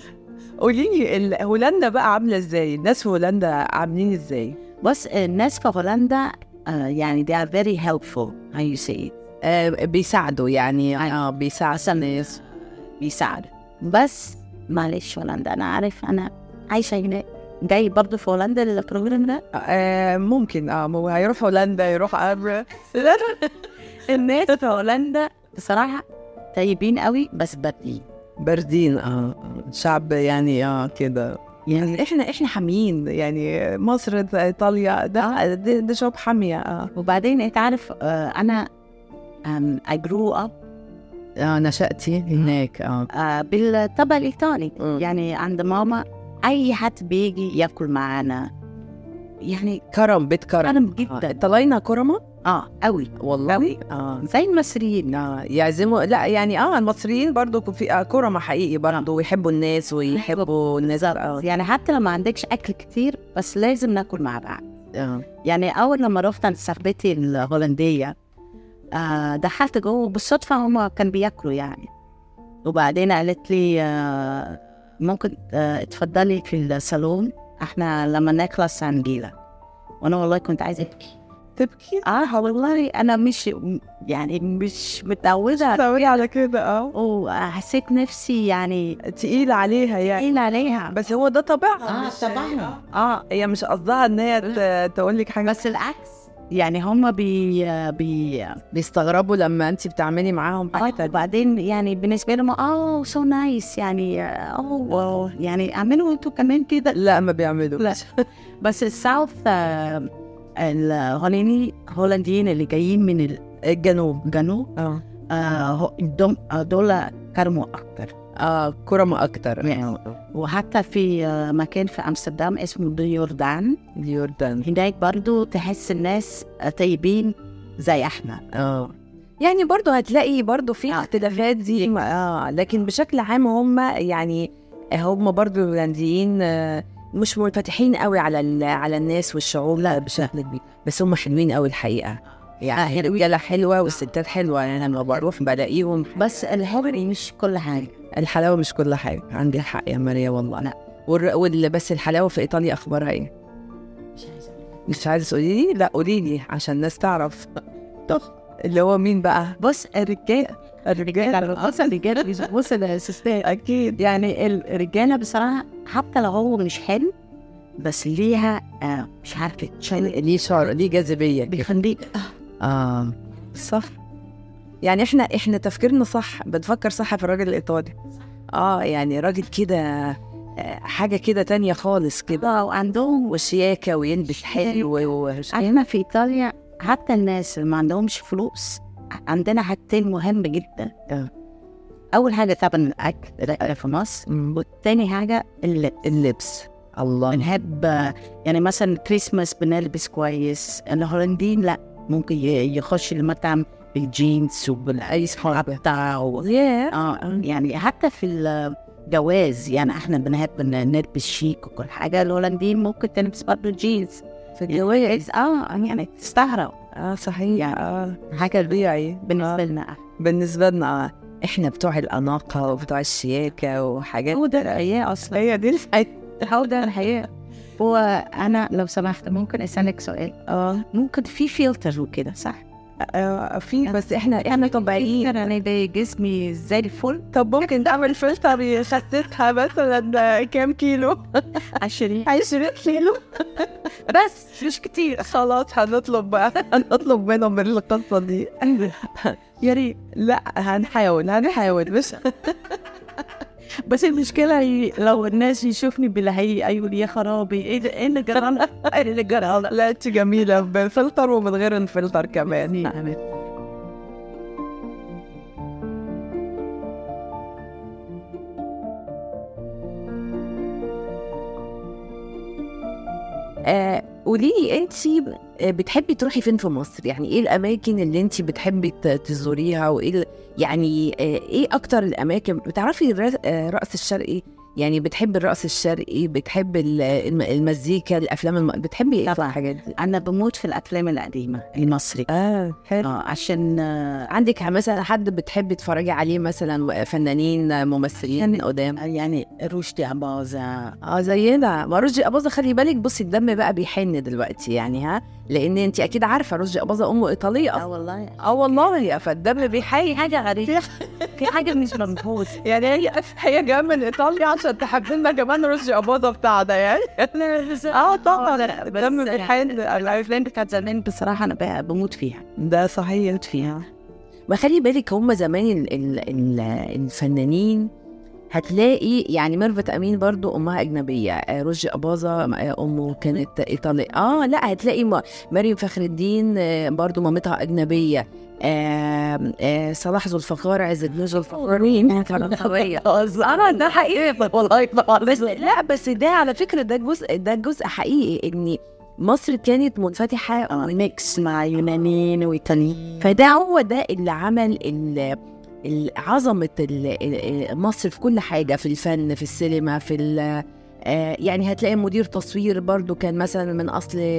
قولي لي هولندا بقى عاملة إزاي؟ الناس في هولندا عاملين إزاي؟ بس الناس في هولندا آه، يعني they are very helpful how you say it. آه بيساعدوا يعني آه بيساعدوا بيساعدوا بس معلش هولندا أنا عارف أنا عايشة هناك. جاي برضه في هولندا للبروجرام ده؟ آه ممكن آه هو هيروح هولندا يروح أمر الناس في هولندا بصراحة طيبين قوي بس باردين. باردين آه شعب يعني آه كده. يعني إحنا إحنا حاميين يعني مصر إيطاليا ده ده, ده شعوب حامية آه. وبعدين أنت عارف آه، أنا um, I grew up آه نشأتي هناك آه. آه، بالطبع الإيطالي. مم. يعني عند ماما أي حد بيجي ياكل معانا. يعني كرم بيت كرم. كرم آه. جدا طلعنا كرمة؟ آه قوي والله؟ أوي. آه. زي المصريين. آه، يعزموا. لا يعني آه المصريين برضو في آه كرمة حقيقي برضو ويحبوا الناس ويحبوا الناس. آه. يعني حتى لو ما عندكش أكل كتير بس لازم ناكل مع بعض. آه. يعني أول لما رحت عند صاحبتي الهولندية آه دخلت جوه بالصدفه هما كانوا بياكلوا يعني. وبعدين قالت لي آه ممكن آه اتفضلي في الصالون إحنا لما نخلص هنجيلك. وأنا والله كنت عايزة ابكي تبكي؟ آه. والله أنا مش يعني مش متعودة تسوي على كده آه. وحسيت نفسي يعني تقيل عليها يعني. تقيل عليها. بس هو ده طبيعها آه طبعا آه هي مش قصدها إن هي تقول لك حاجة. بس العكس. يعني هم بي بي بيستغربوا لما انت بتعملي معاهم حاجة. آه. وبعدين يعني بالنسبة لهم آه so nice يعني آه يعني اعملوا أنتوا كمان كده. لا ما بيعملوا لا. بس ال south آه، الهولندي هولنديين اللي جايين من الجنوب. آه. آه آه، دول كرما أكتر. آه كرما أكتر. يعني. وحتى في آه، مكان في أمستردام اسمه دي يوردان اليوردان هناك برضو تحس الناس آه، طيبين زي إحنا آه. يعني برضو هتلاقي برضو في آه. اختلافات دي. آه لكن بشكل عام هم يعني هم برضو الهولنديين مش منفتحين قوي على على الناس والشعوب. لا بشكل كبير. بس هم حلوين قوي الحقيقة. يعني الرجاله حلوة والستات حلوة يعني أنا لما بروح بلاقيهم. بس الحب مش كل حاجة. الحلاوة مش كل حاجة. عندي حق يا ماريا والله. لا. والر... وال... بس الحلاوة في إيطاليا أخبارها إيه؟ مش عايزة تقولي لي؟ لا قولي لي عشان الناس تعرف. اللي هو مين بقى؟ بص الرجالة. الرجالة. أصلا الرجالة بص الأسيستات. أكيد. يعني الرجالة بصراحة حتى لو هو مش حلو بس ليها آه مش عارفة ليه شعر ليه جاذبية. بيخليك آه صح. يعني إحنا إحنا تفكيرنا صح بنفكر صح في الراجل الإيطالي. آه يعني راجل كده آه، حاجة كده تانية خالص كده. آه وعندهم وشياكة ويلبس حلو. إحنا في إيطاليا حتى الناس اللي ما عندهمش فلوس عندنا حاجتين مهم جدا. آه. أول حاجة طبعا الأكل في مصر. والتاني حاجة اللبس. الله. بنحب آه، يعني مثلا كريسماس بنلبس كويس الهولنديين لأ. ممكن يخش المطعم بالجينز وبالآيس بتاعه. ياه آه يعني حتى في الجواز يعني إحنا بنحب نلبس شيك وكل حاجة الهولنديين ممكن تلبس برضه جينز. في الجواز؟ آه يعني تستغرب آه صحيح. يعني آه. حاجة طبيعي. بالنسبة لنا. إحنا بالنسبة لنا آه. إحنا بتوع الأناقة وبتوع الشياكة وحاجات هو ده الحياة أصلا. هي دي الحياة. هو ده الحياة. هو أنا لو سمحت ممكن أسألك سؤال؟ آه ممكن في فلتر وكده صح؟ آه، في بس إحنا إحنا طبيعيين. أنا ده جسمي زي الفل. طب ممكن نعمل فلتر يخسسها مثلا كام كيلو؟ 20 20 كيلو؟ بس مش كتير. خلاص هنطلب بقى. هنطلب منهم القصة دي. يا ريت. لا هنحاول هنحاول. بس بس المشكلة لو الناس يشوفني بالهي أيوة يا خرابي إيه ده- إيه اللي جرالنا؟ إيه اللي جرالنا؟ لا إنت جميلة بالفلتر ومن غير الفلتر كمان نعم. آه قولي لي إنت بتحبي تروحي فين في مصر؟ يعني إيه الأماكن اللي انت بتحبي تزوريها؟ وإيه يعني آه إيه أكتر الأماكن؟ بتعرفي الر- آه، الشرقي؟ يعني بتحبي الرقص الشرقي؟ بتحبي ال- الم- المزيكا؟ الأفلام الم... بتحبي إيه طبعاً. الحاجات دي؟ أنا بموت في الأفلام القديمة المصري. آه حلو. آه عشان آه عندك مثلا حد بتحبي تتفرجي عليه مثلا فنانين ممثلين قدام؟ يعني رشدي أباظة. آه زينا. ما رشدي أباظة خلي بالك بصي الدم بقى بيحن دلوقتي يعني ها؟ لأن انت أكيد عارفة رشدي أباظة أمه إيطالية. آه أصلاً. والله. آه والله فالدم بيحيي حاجة غريبة. في حاجة مش مظبوط يعني هي هي جاية من إيطاليا عشان تحب لنا كمان رشدي أباظة بتاعنا يعني. آه طبعا. الدم بيحن الأفلام بتاعت زمان بصراحة أنا ب- بموت فيها. ده صحيح. بموت فيها. ما خلي بالك هم زمان ال ال ال الفنانين هتلاقي يعني ميرفت أمين برضو أمها أجنبية آه، رشدي أباظة آه، أمه كانت إيطالية. آه لا هتلاقي مريم فخر الدين آه، برضو مامتها أجنبية. آه آه صلاح ذو الفقار عز الدين ذو الفقار. مين؟ آه ده حقيقي. والله بس لا بس ده على فكرة ده جزء ده جزء حقيقي إن مصر كانت منفتحة ميكس مع يونانيين وإيطاليين. فده هو ده اللي عمل ال- ال- مصر في كل حاجة في الفن في السينما في آه، يعني هتلاقي مدير تصوير برضو كان مثلا من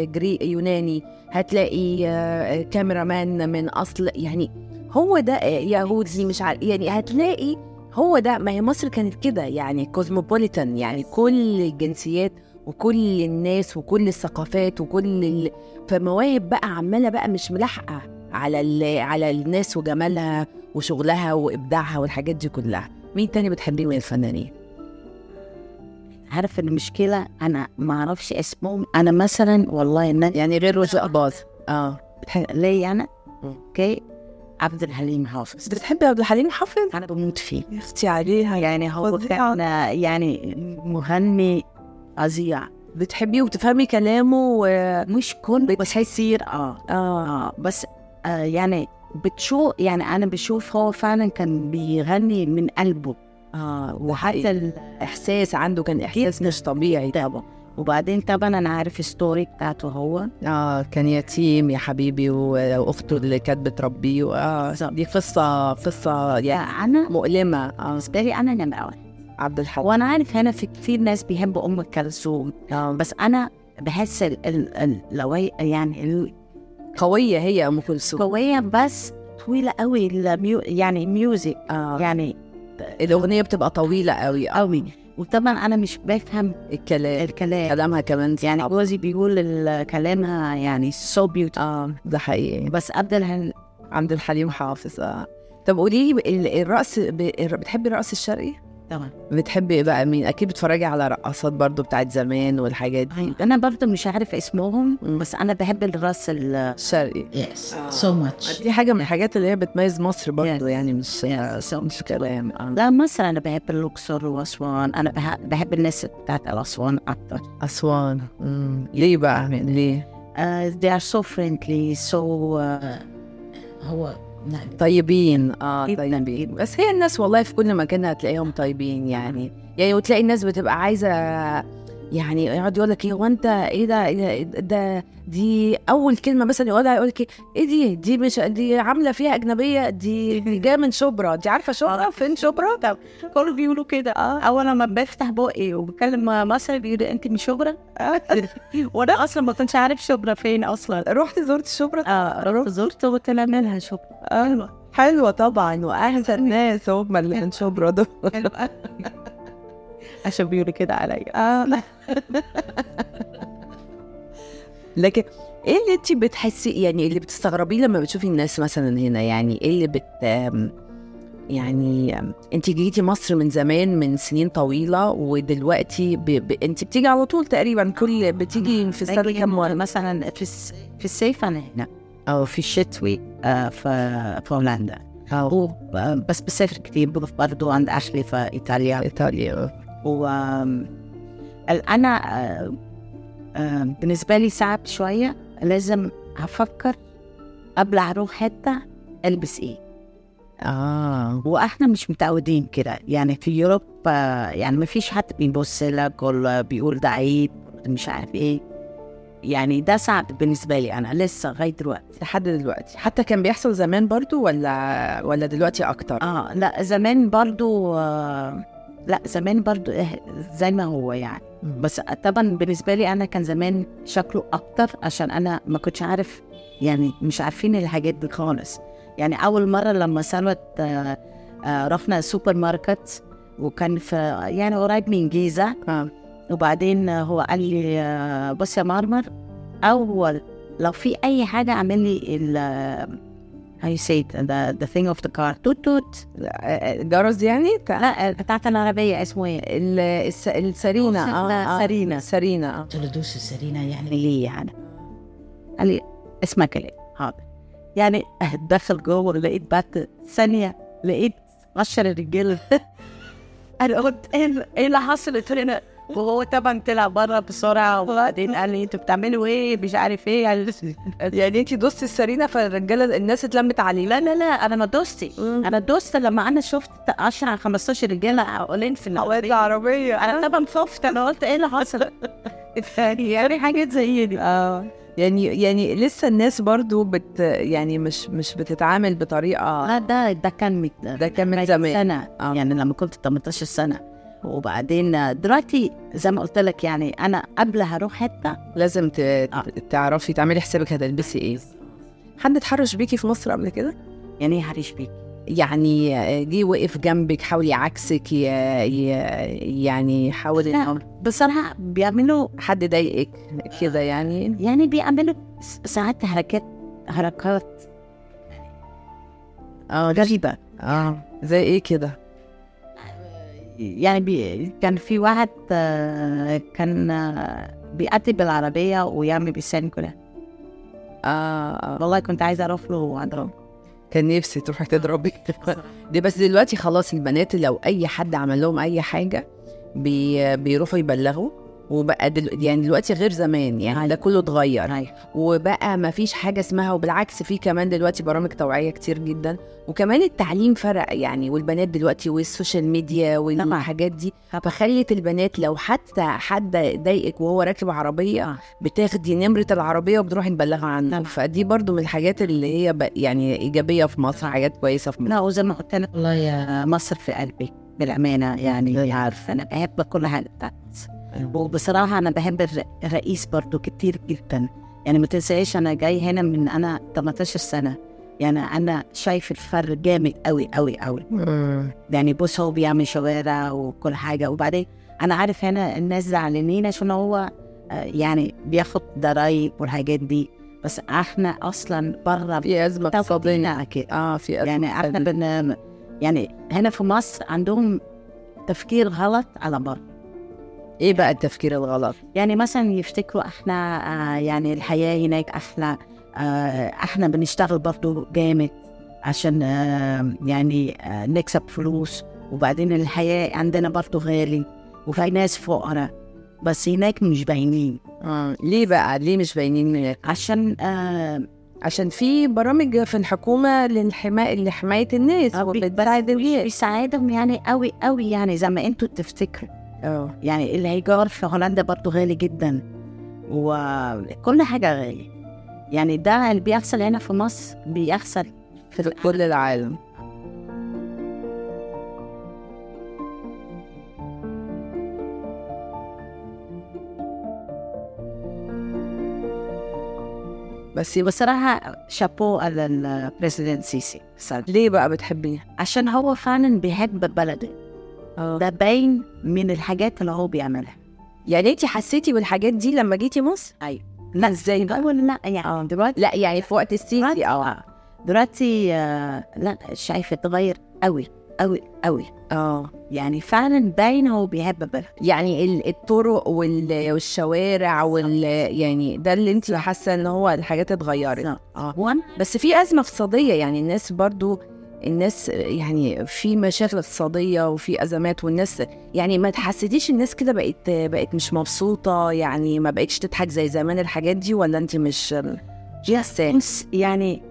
جري يوناني هتلاقي آه، كاميرا مان من أصل يعني هو ده آه، يهودي مش عارف يعني هتلاقي هو ده ما هي مصر كانت كده يعني كوزموبوليتان يعني كل الجنسيات وكل الناس وكل الثقافات وكل ال... فمواهب بقى عمالة بقى مش ملاحقة. على ال... على الناس وجمالها وشغلها وإبداعها والحاجات دي كلها. مين تاني بتحبيه من الفنانين؟ عارف المشكلة؟ أنا ما أعرفش اسمهم. أنا مثلا والله الناس يعني غير رشدي أباظ. آه. ليه أنا. أوكي. عبد الحليم حافظ. بتحبي عبد الحليم حافظ؟ أنا بموت فيه. يا أختي عليها. يعني هو. كان يعني مغني فظيع. بتحبيه وبتفهمي كلامه و... مش كل بتحسير آه. آه. آه. بس آه يعني بتشوف يعني أنا بشوف هو فعلا كان بيغني من قلبه. آه وحتى ال- احساس عنده كان إحساس مش طبيعي. طبعا وبعدين طبعا أنا عارف الستوري بتاعته هو. آه كان يتيم يا حبيبي وأخته اللي كانت بتربيه. آه دي قصة قصة يعني أنا مؤلمة. آه. بالنسبة لي أنا نمرة واحد. عبد الحليم وأنا عارف هنا في كتير ناس بيحبوا أم كلثوم. آه. بس أنا بحس ال ال ال يعني قوية هي أم كلثوم؟ القوية بس طويلة قوي الميو يعني music آه. يعني الأغنية بتبقى طويلة قوي. قوي. وطبعا أنا مش بفهم الكلام. الكلام. كلامها كمان. يعني. جوزي بيقول كلامها يعني so beauty آه ده حقيقي. بس عبد الحليم عبد الحليم حافظ آه. طب قولي لي ال- الرقص بتحبي الرقص الشرقي؟ طبعا بتحبي إيه بقى مين؟ أكيد بتتفرجي على رقصات برضو بتاعت زمان والحاجات دي أنا برضه مش عارف اسمهم. بس أنا بحب الرقص ال الشرقي yes. so much دي حاجة من الحاجات اللي هي بتميز مصر برضو Yes. يعني مش Yes. مش كلام آه. لا مثلا أنا بحب الأقصر وأسوان أنا بح- بحب الناس بتاعت الأسوان أكتر أسوان مم. ليه بقى ليه؟ uh, they are so friendly so uh, هو لا طيبين. آه جداً طيبين. بس هي الناس والله في كل مكان هتلاقيهم طيبين يعني. يعني وتلاقي الناس بتبقى عايزة يعني يقعد يقول لك إيه هو أنت إيه ده؟ إيه ده- ده؟ دي أول كلمة مثلا يقولها يقول لك إيه دي؟ دي مش دي عاملة فيها أجنبية دي جاية من شبرا. دي عارفة شبرا؟ فين شبرا؟ طب كله بيقولوا كده. آه. أول لما بفتح بقي وبتكلم مصري بيقول أنت من شبرا؟ وأنا أصلا ما كنتش عارف شبرا فين أصلا. رحت زرت شبرا؟ آه رحت زرت وطلع منها شبرا. حلوة. حلوة طبعا. واحسن ناس هم اللي من شبرا دول. عشان بيقولوا كده عليا. آه لكن إيه اللي انت بتحسي يعني اللي بتستغربيه لما بتشوفي الناس مثلا هنا؟ يعني إيه اللي بت يعني انت جيتي مصر من زمان من سنين طويلة ودلوقتي ب... ب... انت بتيجي على طول تقريبا كل بتيجي في السنة مرة؟ مثلا في الس- في الصيف أنا هنا. أو في الشتوي آه في في هولندا. أو. آه، بس بسافر كتير برضو عند أشلي في إيطاليا. إيطاليا و أنا آه، آه، بالنسبة لي صعب شوية. لازم أفكر قبل أروح حتة ألبس إيه. آه. وإحنا مش متعودين كده. يعني في اوروبا يعني ما فيش حد بيبص لك ولا بيقول ده عيب مش عارف إيه. يعني ده صعب بالنسبة لي أنا لسه لغاية دلوقتي. لحد دلوقتي. حتى كان بيحصل زمان برضو ولا ولا دلوقتي أكتر؟ آه لا زمان برضو آه لا زمان برضو إيه زي ما هو يعني. بس طبعا بالنسبة لي أنا كان زمان شكله أكتر عشان أنا ما كنتش عارف يعني مش عارفين الحاجات دي خالص. يعني أول مرة لما سلوت آه آه رحنا سوبر ماركت وكان في يعني قريب من جيزة. آه. وبعدين آه، هو قال لي آه، بص يا مرمر أول لو في أي حاجة اعمل لي ال how you say it? The, the thing of the car. توت توت جرس يعني؟ لا بتاعت العربية اسمه إيه؟ ال- الس- السرينة. آه سرينة. سرينة. آه. قلت له دوس السرينة يعني. ليه يعني؟ قال لي اسمع كلام حاضر. يعني دخل جوه لقيت بعد ثانية لقيت عشر رجالة أنا قلت إيه ال- إيه اللي حصل؟ قلت له أنا- وهو طبعا طلع بره بسرعة وبعدين قال لي أنتوا بتعملوا إيه؟ مش عارف إيه يعني يعني انت دوستي السرينة فالرجالة الناس اتلمت عليه. لا لا لا أنا ما دوستي. أنا دوست لما أنا شفت 10 على 15 رجالة عقلين في العربية العربية أنا طبعا خفت أنا قلت إيه اللي حصل؟ يعني حاجات زي دي. آه. يعني يعني لسه الناس برضو بت يعني مش مش بتتعامل بطريقة لا ده ده كان. ده كان من زمان. سنة. آه. يعني لما كنت 18 سنة. وبعدين دلوقتي زي ما قلت لك يعني أنا قبل هروح حتة لازم ت- تعرفي تعملي حسابك هتلبسي إيه حد اتحرش بيكي في مصر قبل كده؟ يعني هريش بيك يعني جه وقف جنبك حاول يعكسك. يعني حاول لا إنه بصراحة بيعملوا حد ضايقك كده يعني يعني بيعملوا ساعات حركات حركات آه غريبة آه زي إيه كده؟ يعني بي... كان في واحد آه، كان آه، بيأتي بالعربية ويعمل بلسان كده آه, آه. والله كنت عايزة أروح له وأضربه كان نفسي تروحي تضربي. دي بس دلوقتي خلاص البنات لو أي حد عمل لهم أي حاجة بي بيروحوا يبلغوا. وبقى دل... يعني دلوقتي غير زمان يعني ده كله اتغير. أيوة. وبقى ما فيش حاجة اسمها وبالعكس في كمان دلوقتي برامج توعية كتير جدا. وكمان التعليم فرق يعني والبنات دلوقتي والسوشيال ميديا والحاجات دي. فخلت البنات لو حتى حد ضايقك وهو راكب عربية آه. بتاخدي نمرة العربية وبتروحي مبلغه عنه. طبعا. فدي برضو من الحاجات اللي هي ب... يعني إيجابية في مصر حاجات كويسة في مصر. لا وزي ما قلت لك والله يا مصر في قلبي بالأمانة يعني عارف أنا بحب كل بتاعت وبصراحة أنا بحب الر- الرئيس برضو كتير جدا. يعني ما تنساش أنا جاي هنا من أنا 18 سنة. يعني أنا شايف الفرق جامد أوي أوي أوي. مم. يعني بص هو بيعمل شوارع وكل حاجة. وبعدين أنا عارف هنا الناس زعلانين عشان هو آه، يعني بياخد ضرايب والحاجات دي. بس إحنا أصلا بره في أزمة اقتصادية. تفكيرنا كده آه في أزمة يعني إحنا بن يعني هنا في مصر عندهم تفكير غلط على بره إيه بقى التفكير الغلط يعني مثلا يفتكروا إحنا آه يعني الحياة هناك أحلى آه إحنا بنشتغل برضو جامد عشان آه يعني آه نكسب فلوس وبعدين الحياة عندنا برضو غالي وفي ناس فقراء بس هناك مش باينين آه. ليه بقى ليه مش باينين هناك؟ عشان آه عشان في برامج في الحكومة للحماية لحماية الناس آه، وبتساعد الناس بيساعدهم يعني قوي قوي يعني زي ما أنتوا تفتكروا آه يعني الإيجار في هولندا برضو غالي جدا وكل حاجة غالية يعني ده اللي بيحصل هنا في مصر بيحصل في في كل العالم بس بصراحة شابو على ال president سيسي. ليه بقى بتحبيه؟ عشان هو فعلا بيحب بلده ده باين من الحاجات اللي هو بيعملها. يعني انت حسيتي بالحاجات دي لما جيتي مصر؟ لا إزاي بقى؟ أول لا يعني دلوقتي؟ لا يعني في وقت السيسي آه آه. دلوقتي آه، لا شايفة اتغير قوي قوي قوي آه. يعني فعلا باين هو بيحب بلده يعني ال- الطرق وال- والشوارع وال يعني ده اللي انت حاسة إن هو الحاجات اتغيرت. آه. بس في أزمة اقتصادية يعني الناس برضو الناس يعني في مشاكل اقتصادية وفي أزمات والناس يعني ما تحسديش الناس كده بقت بقت مش مبسوطة يعني ما بقتش تضحك زي زمان الحاجات دي ولا انت مش بس يعني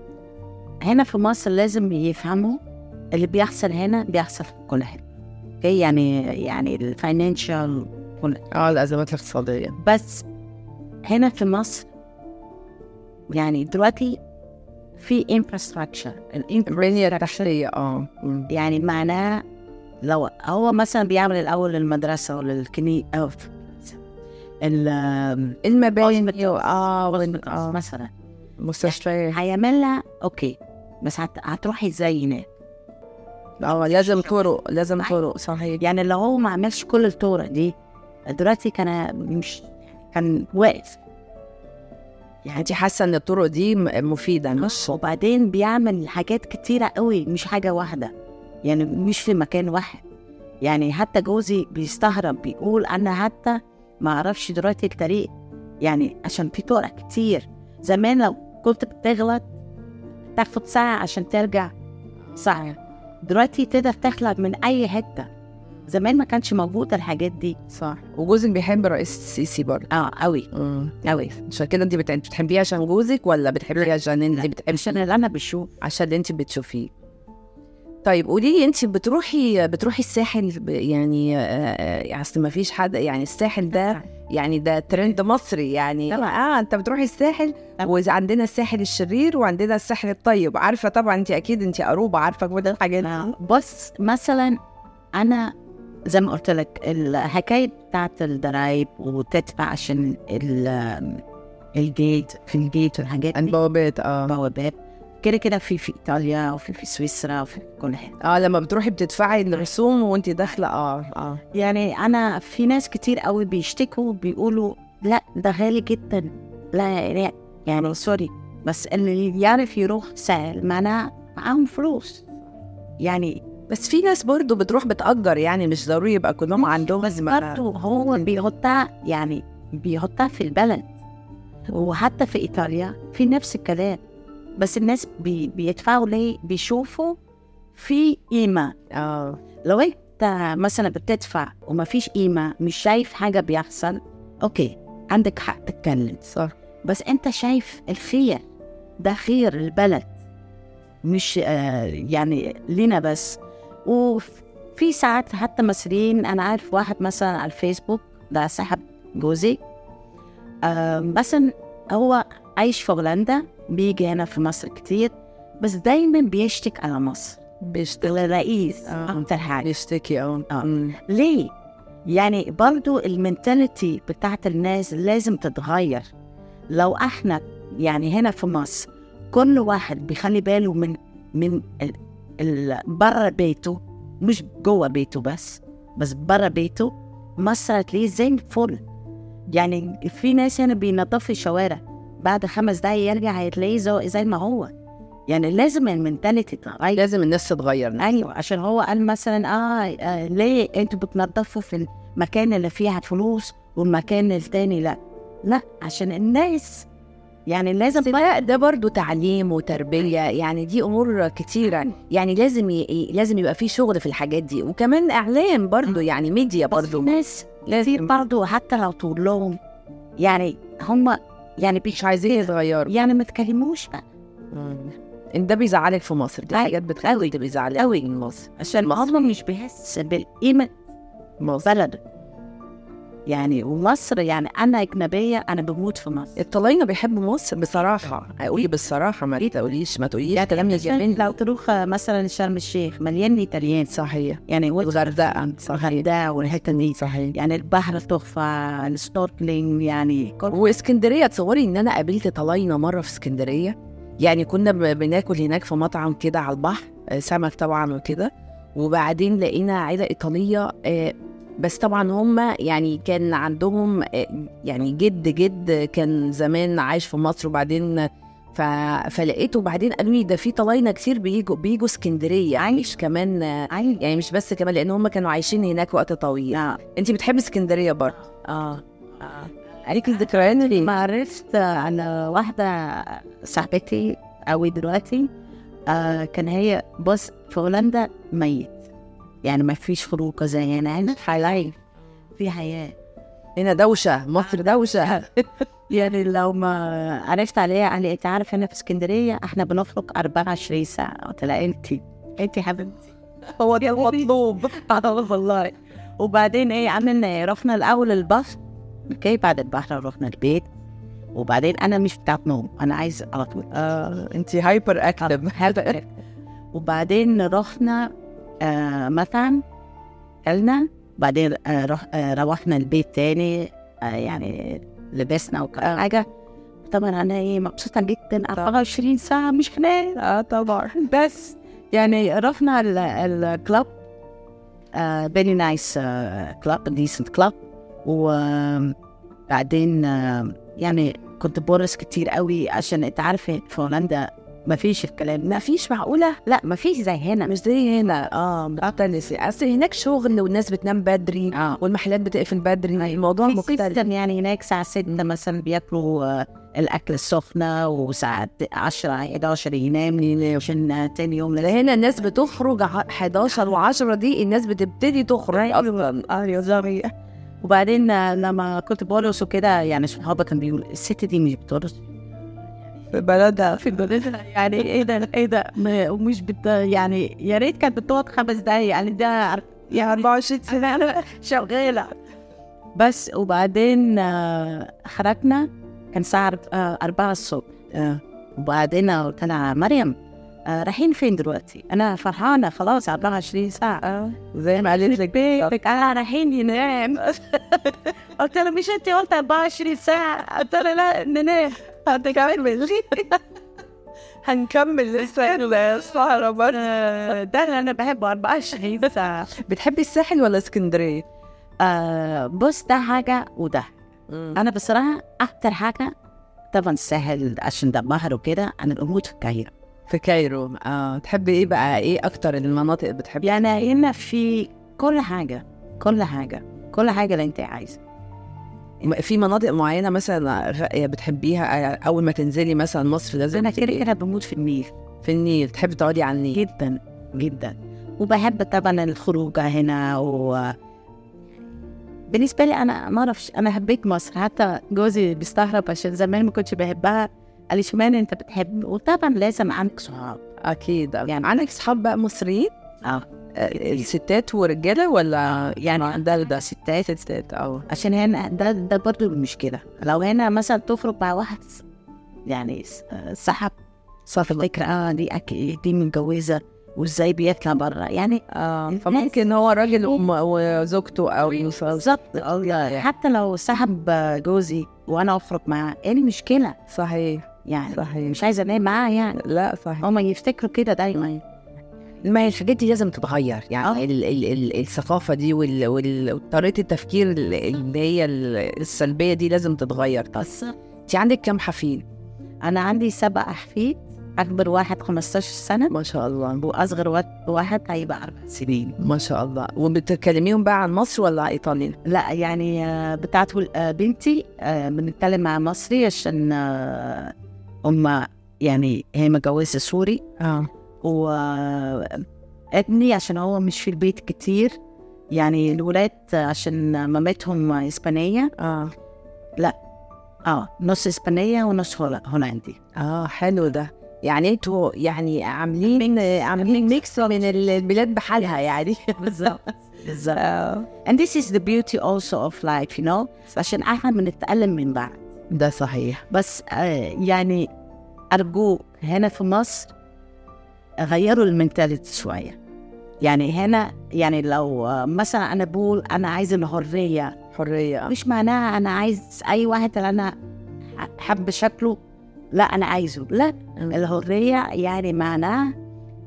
هنا في مصر لازم يفهموا اللي بيحصل هنا بيحصل في كل حتة. أوكي؟ يعني يعني ال financial آه الأزمات الاقتصادية. بس هنا في مصر يعني دلوقتي في infrastructure البنيه التحتيه آه. يعني معناه لو هو مثلا بيعمل الأول للمدرسه وللكني أو ال المباني. آه آه آه. مثلا. مستشفيات. هيعملها okay بس هت... هتروحي إزاي هناك؟ آه لازم طرق لازم. طرق صحيح. يعني لو هو ما عملش كل الطرق دي دلوقتي كان مش كان واقف. يعني انت حاسة ان الطرق دي مفيدة مش وبعدين بيعمل حاجات كتيرة قوي مش حاجة واحدة. يعني مش في مكان واحد. يعني حتى جوزي بيستغرب بيقول أنا حتى ما أعرفش دلوقتي الطريق. يعني عشان في طرق كتير. زمان لو كنت بتغلط تاخد ساعة عشان ترجع. ساعة دلوقتي تقدر تخلق من أي حتة. زمان ما كانش موجود الحاجات دي. صح. وجوزك بيحب رئيس السيسي برضه. آه قوي قوي عشان كده انت بت- انت بتحبيه عشان جوزك ولا بتحبيه عشان انت بتحبي عشان اللي أنا بشوف. عشان اللي انت بتشوفيه. طيب قولي لي انت بتروحي بتروحي الساحل يعني آه، آه، اصل ما فيش حد يعني الساحل ده يعني ده ترند مصري. يعني طبعا. آه انت بتروحي الساحل. وعندنا الساحل الشرير وعندنا الساحل الطيب. عارفة طبعا انت أكيد انت قروبه عارفة كل الحاجات دي. بص مثلا أنا زي ما قلت لك الحكاية بتاعت الضرايب وتدفع عشان ال- ال gate في ال gate والحاجات دي. البوابات آه. بوابات. كده كده في في إيطاليا وفي في سويسرا وفي كل حتة. آه لما بتروحي بتدفعي الرسوم وانت داخلة آه آه. يعني أنا في ناس كتير قوي بيشتكوا بيقولوا لا ده غالي جدا. لا لا يعني سوري. بس اللي يعرف يروح سهل معناه معاهم فلوس. يعني بس في ناس برضو بتروح بتأجر يعني مش ضروري يبقى كلهم عندهم بس برضه هو بيحطها يعني بيحطها في البلد. وحتى في إيطاليا في نفس الكلام. بس الناس بي بيدفعوا ليه؟ بيشوفوا في قيمة. آه. لو انت مثلا بتدفع وما فيش قيمة مش شايف حاجة بيحصل أوكي عندك حق تتكلم. صح. بس انت شايف الخير ده خير البلد. مش آه يعني لينا بس. وفي ساعات حتى مصريين أنا عارف واحد مثلا على الفيسبوك ده صاحب جوزي مثلا هو عايش في هولندا بيجي هنا في مصر كتير بس دايما بيشتك على مصر بيشتغل الرئيس آه. أكتر حاجة بيشتكي آه آه. ليه؟ يعني برضو المنتاليتي بتاعت الناس لازم تتغير لو إحنا يعني هنا في مصر كل واحد بيخلي باله من من بره بيته مش جوه بيته بس بس بره بيته مصر هتلاقيه زي الفل. يعني في ناس هنا بينظفوا الشوارع بعد خمس دقايق يرجع هتلاقيه زي, زي ما هو. يعني لازم المنتاليتي تتغير. لازم الناس تتغير. أيوه عشان هو قال مثلا آه, آه ليه أنتوا بتنظفوا في المكان اللي فيها فلوس والمكان التاني لا؟ لا عشان الناس يعني لازم بس ده برضه تعليم وتربية يعني دي أمور كتيرة. يعني لازم ي... لازم يبقى في شغل في الحاجات دي. وكمان إعلام برضه يعني ميديا في برضه ناس لازم برضه حتى لو تقول لهم يعني هم يعني مش عايزين يتغيروا. يعني ما تكلموش بقى. إن ده بيزعلك في مصر. دي. حاجات بتخلي بيزعلك أوي. من مصر. عشان. هم مش بيحس بالقيمة مصر. بلده. يعني ومصر يعني أنا أجنبية أنا بموت في مصر. الطلاينة بيحبوا مصر بصراحة. قولي بالصراحة ما تقوليش ما تقوليش. كلام الياباني لو تروح مثلا شرم الشيخ مليان إيطاليين. صحيح. يعني الغردقة صحيح. الغردقه والحتة دي. صحيح. يعني البحر تحفة السنوركلينج يعني واسكندرية تصوري إن أنا قابلت طلاينة مرة في اسكندرية؟ يعني كنا بناكل هناك في مطعم كده على البحر آه، سمك طبعا وكده. وبعدين لقينا عيلة إيطالية آه، بس طبعا هم يعني كان عندهم آه، يعني جد جد كان زمان عايش في مصر وبعدين ف... فلقيته بعدين قالوا لي ده في طلاينة كتير بيجوا بيجوا اسكندرية. عايش. كمان آه، عايز يعني مش بس كمان لأن هم كانوا عايشين هناك وقت طويل. آه. انت بتحبي اسكندرية برضه. آه. عليكي ذكريات ما عرفت على واحدة صاحبتي قوي دلوقتي آه كان هي بص في هولندا ميت. يعني ما فيش خروجة زي هنا هنا حي في حياة. هنا دوشة مصر دوشة. يعني لو ما عرفت عليها قال لي أنت عارف هنا في اسكندرية إحنا بنخرج 24 ساعة. قلت لها انت انت حبيبتي. هو ده المطلوب. والله. وبعدين إيه عملنا إيه رحنا الأول البحر. Okay بعد البحر رحنا البيت. وبعدين أنا مش بتاعت نوم أنا عايز على طول. آه انت hyperactive هذا وبعدين رحنا آه مطعم كلنا بعدين آه رح آه روحنا البيت تاني آه يعني لبسنا وكل حاجة طبعا أنا إيه مبسوطة جدا 24 ساعة مش هنام آه طبعا. بس يعني رحنا ال- ال club Very nice club decent club وبعدين آه، يعني كنت بورس كتير قوي عشان انت عارفه في هولندا ما فيش الكلام. ما فيش معقولة؟ لا ما فيش زي هنا. مش زي هنا. آه مختلف أصل هناك شغل والناس بتنام بدري آه. والمحلات بتقفل بدري. الموضوع في مختلف. يعني هناك الساعة 6 مثلا بياكلوا آه، الأكل السخنة وساعة 10 11 ينام عشان آه، تاني يوم لازم. هنا الناس بتخرج ع- 11 و10 دي الناس بتبتدي تخرج. أصلا أيوه صحيح وبعدين آه، لما كنت بولس وكده يعني صحابي كان بيقول الست دي مش بترقص في بلدها في بلدها يعني إيه ده إيه ده ومش بت يعني يا ريت كانت بتقعد خمس دقايق يعني ده يا 24 سنة. شغالة. بس وبعدين آه، خرجنا كان الساعة أرب- آه، أربعة الصبح آه. وبعدين قلت لها مريم رايحين فين دلوقتي؟ أنا فرحانة خلاص 24 ساعة. زي ما قالت لك. بيتك. أنا رايحين ينام. قلت لها مش أنت قلت 24 ساعة؟ قلت لها لا ننام. هتكمل هنكمل لسه السهرة برضه. ده اللي أنا بحبه 24 ساعة بتحبي الساحل ولا اسكندرية؟ آه بص ده حاجة وده. أنا بصراحة أكتر حاجة طبعا الساحل عشان ده بحر وكده أنا بموت في القاهره في كايرو. آه تحبي إيه بقى؟ إيه أكتر المناطق بتحبي يعني هنا في كل حاجة كل حاجة كل حاجة اللي أنت عايزه في مناطق معينة مثلا بتحبيها أول ما تنزلي مثلا مصر لازم أنا كده كده بموت في النيل. في النيل تحبي تقعدي على النيل. جدا جدا. وبحب طبعا الخروجة هنا و بالنسبة لي أنا ما أعرفش أنا حبيت مصر. حتى جوزي بيستغرب عشان زمان ما كنتش بحبها. قال لي اشمعنى أنت بتحب؟ وطبعا لازم عندك صحاب. أكيد. يعني- عندك صحاب بقى مصريين؟ آه. الستات ورجالة ولا يعني ده ده ستات ستات؟ آه عشان هنا ده ده برضو المشكلة لو هنا مثلا تخرج مع واحد يعني س- صاحب صاحب فكرة آه دي دي متجوزة وإزاي بيطلع برا؟ يعني آه الناس- فممكن هو راجل وزوجته أو بالظبط. آه، حتى لو صاحب جوزي وأنا اخرج معاه إيه المشكلة؟ صحيح. يعني صحيح. مش عايزة انام معاه يعني. لا صحيح. هما يفتكروا كده دايما. ما هي الحاجات دي لازم تتغير. يعني آه. ال ال ال الثقافة دي وال- وال- وطريقة التفكير ال- اللي هي ال- السلبية دي لازم تتغير. بس انت عندك كام حفيد؟ أنا عندي سبع حفيد اكبر واحد 15 سنة. ما شاء الله. واصغر وا- واحد هيبقى أربع سنين. ما شاء الله. وبتكلميهم بقى عن مصر ولا ايطاليا؟ لا يعني آه، بتاعت ول- آه، بنتي بنتكلم مع مصري عشان هم يعني هي متجوزة سوري. آه. وابني عشان هو مش في البيت كتير. يعني الولاد عشان مامتهم إسبانية. آه. آه نص إسبانية ونص هول- هولندي. آه حلو ده. يعني أنتوا يعني عاملين عاملين ميكس. من البلاد بحالها يعني. بالظبط. بالظبط. and this is the beauty also of life you know? عشان إحنا بنتألم من بعض ده صحيح. بس آه، يعني أرجوك هنا في مصر غيروا ال mentality شوية. يعني هنا يعني لو مثلا أنا بقول أنا عايز الحرية حرية. مش معناها أنا عايز أي واحد اللي أنا حب شكله لا أنا عايزه. لا الحرية يعني معناها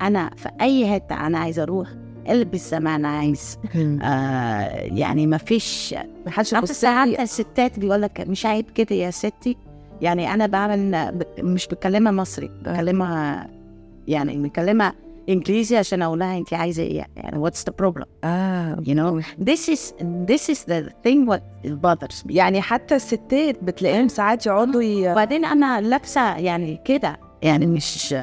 أنا في أي حتة أنا عايز أروح ألبس زي ما أنا عايز. آه يعني ما فيش. محدش ساعات الستات بيقول لك مش عيب كده يا ستي. يعني أنا بعمل مش بكلمها مصري بكلمها يعني بكلمها إنجليزي عشان أقول لها انت عايزة إيه يعني what's the problem آه you know this is this is the thing what bothers me. يعني حتى الستات بتلاقيهم ساعات يقعدوا ي... وبعدين أنا لابسة يعني كده يعني مش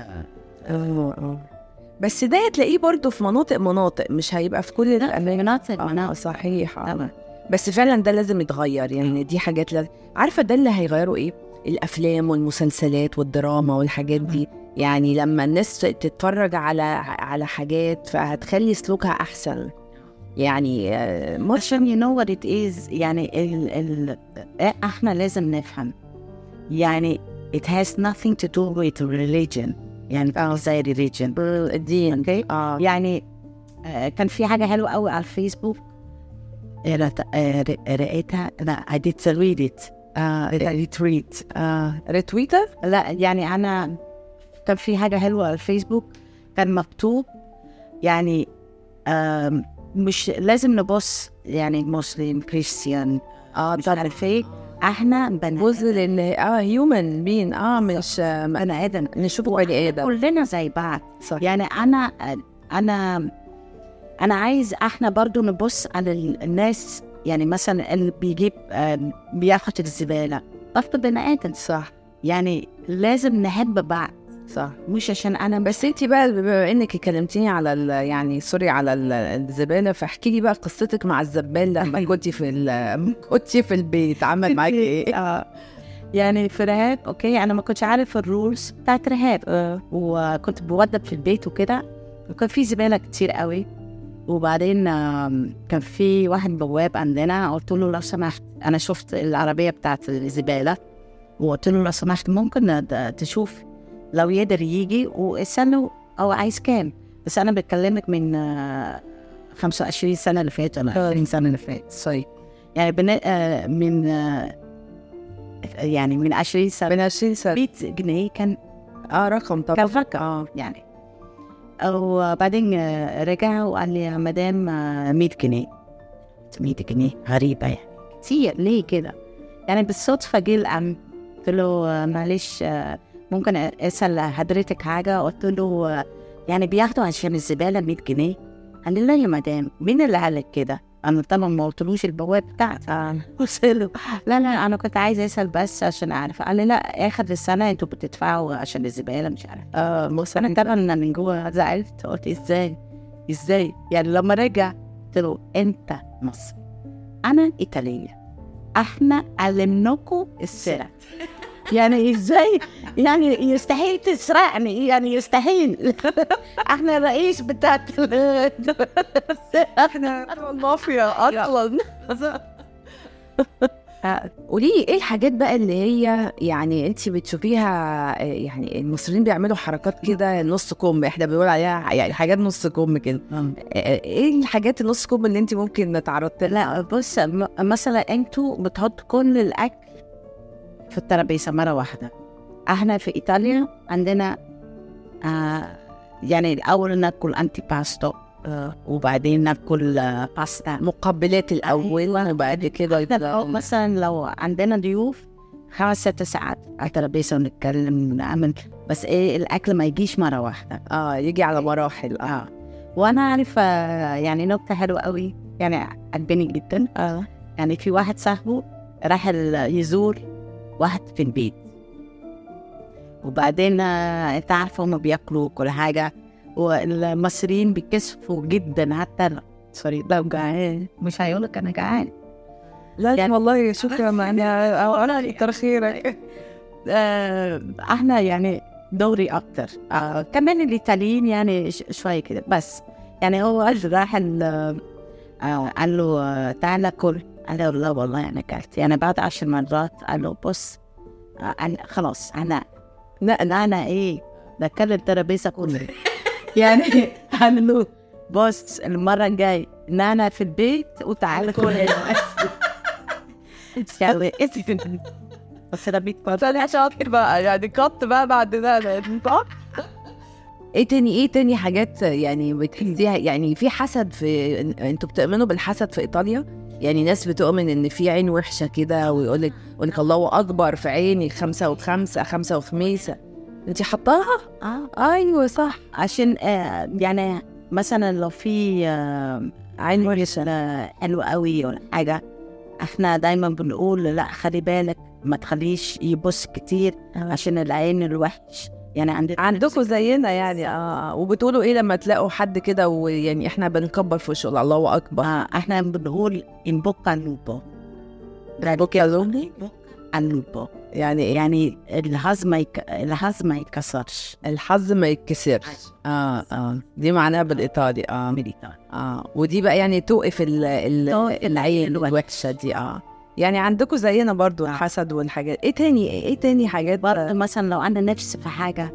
بس ده هتلاقيه برضو في مناطق مناطق مش هيبقى في كل الأماكن. مناطق آه، مناطق. صحيح آه. بس فعلا ده لازم يتغير يعني دي حاجات لازم. عارفة ده اللي هيغيره إيه؟ الأفلام والمسلسلات والدراما والحاجات دي. يعني لما الناس تتفرج على على حاجات فهتخلي سلوكها أحسن. يعني آه، عشان what it is يعني ال ال إحنا لازم نفهم. يعني it has nothing to do with religion. يعني آه. زي religion الدين. أوكي آه. يعني آه، كان في حاجة حلوة قوي على الفيسبوك. آه، رأيتها لا I did read it. آه retweet. آه retweeter لا يعني أنا كان في حاجة حلوة على الفيسبوك كان مكتوب يعني مش لازم نبص يعني مسلم كريستيان آه مش عارف إيه. إحنا بني لأن آه هيومن بين آه مش آه، بني آدم. نشوفه بني آدم. كلنا زي بعض. صح. يعني أنا أنا أنا عايز إحنا برضو نبص على ال- الناس يعني مثلا اللي بيجيب آم، بياخد الزبالة. برضه بني آدم صح؟ يعني لازم نحب بعض صح؟ مش عشان أنا بس. انت بقى بما إنك كلمتيني على يعني sorry على ال- الزبالة فاحكي لي بقى قصتك مع الزبال لما كنتي في كنتي في البيت. عمل معاكي إيه؟ آه. يعني في رهاب أوكي؟ أنا ما كنتش عارف ال rules بتاعت رهاب. وكنت بوضب في البيت وكده. وكان في زبالة كتير قوي. وبعدين كان في واحد بواب عندنا قلت له لو سمحت أنا شفت العربية بتاعت الزبالة وقلت له لو سمحت ممكن تشوف لو يقدر يجي واسأله هو عايز كام. بس أنا بكلمك من آه، 25 سنة اللي فاتت ولا 20 سنة اللي فاتت. صحيح. يعني بن... آه، من آه، يعني من 20 سنة. من 20 سنة. 100 جنيه كان آه رقم طبعا. كان رقم آه. يعني. وبعدين رجع وقال لي يا مدام آه، 100 جنيه. قلت 100 جنيه؟ غريبة يعني. كتير. ليه كده؟ يعني بالصدفة جه الأم قلت له معلش ممكن أسأل حضرتك حاجة؟ قلت له يعني بياخدوا عشان الزبالة 100 جنيه؟ قال لي لا يا مدام مين اللي قال لك كده؟ أنا طبعا ما قلتلوش البواب بتاعتي. آه. قلت له لا لا أنا كنت عايزة أسأل بس عشان أعرف. قال لي لا آخر السنة أنتوا بتدفعوا عشان الزبالة مش عارف. آه. أنا مثلا طبعا أنا من جوه زعلت. قلت إزاي؟ إزاي؟ يعني لما رجع قلت له أنت مصري أنا إيطالية إحنا علمناكم السرقه يعني إزاي؟ يعني يستحيل تسرقني يعني يستحيل. إحنا الرئيس بتاعت إحنا المافيا أصلا. قولي لي إيه الحاجات بقى اللي هي يعني انت بتشوفيها آه، يعني المصريين بيعملوا حركات كده نص كم إحنا بنقول عليها يعني حاجات نص كم كده. آه، إيه الحاجات النص كم اللي انت ممكن تعرضت لها؟ لا بص مثلا أنتوا بتحطوا كل الأكل في الترابيزة مرة واحدة. إحنا في ايطاليا عندنا آه يعني الأول ناكل antipasto آه وبعدين ناكل آه باستا مقبلات الأول. وبعد كده مثلا لو عندنا ضيوف خمس ست ساعات على الترابيزه ونتكلم ونعمل بس إيه الأكل ما يجيش مرة واحدة. آه يجي على مراحل. آه. وأنا عارفه يعني نكتة حلوة قوي يعني عجباني جدا. آه. يعني في واحد صاحبه راح يزور واحد في البيت. وبعدين آه، انت عارفه هما بياكلوا كل حاجة. والمصريين بيكسفوا جدا حتى سوري لو جعان مش هيقولك أنا جعان. لا يعني- والله شكرا. أنا أنا كتر خيرك. آه، إحنا يعني دوري أكتر. آه كمان الإيطاليين يعني شوية كده. بس يعني هو راح آه قال له آه، تعالى كل. قال له لا والله أنا أكلت. يعني بعد عشر مرات قال له بص آه خلاص أنا لا لا أنا إيه ده كل الترابيزه كلها يعني له بص المرة الجاية نانا في البيت وتعالى كل هنا بس أنا بيت طلع شاطر بقى يعني قط بقى بعد ده؟ إيه تاني إيه تاني حاجات يعني بتحسيها يعني في حسد في إنتوا بتؤمنوا بالحسد في إيطاليا؟ يعني ناس بتؤمن إن في عين وحشة كده ويقول لك يقول لك الله أكبر في عيني خمسة وخمسة خمسة وخميسه انت حطاها؟ آه. أيوه صح. عشان آه يعني مثلا لو في آه عين وحشة آه، حلو قوي ولا حاجة إحنا دايما بنقول لا خلي بالك ما تخليش يبص كتير عشان العين الوحش. يعني عندنا عندكم زينا يعني آه وبتقولوا إيه لما تلاقوا حد كده ويعني إحنا بنكبر في وشه الله أكبر. آه إحنا بنقول in bocca al lupo bocca al lupo؟ ال lupo يعني إيه؟ يعني الحظ ما يك... الحظ ما يتكسرش. الحظ ما يتكسرش. آه آه. دي معناها بالإيطالي. آه. آه. ودي بقى يعني توقف ال ال العين الوحش. الوحشة دي. آه. يعني عندكم زينا برضو آه. الحسد والحاجات. إيه تاني؟ إيه تاني حاجات؟ برضه مثلا لو أنا نفسي في حاجة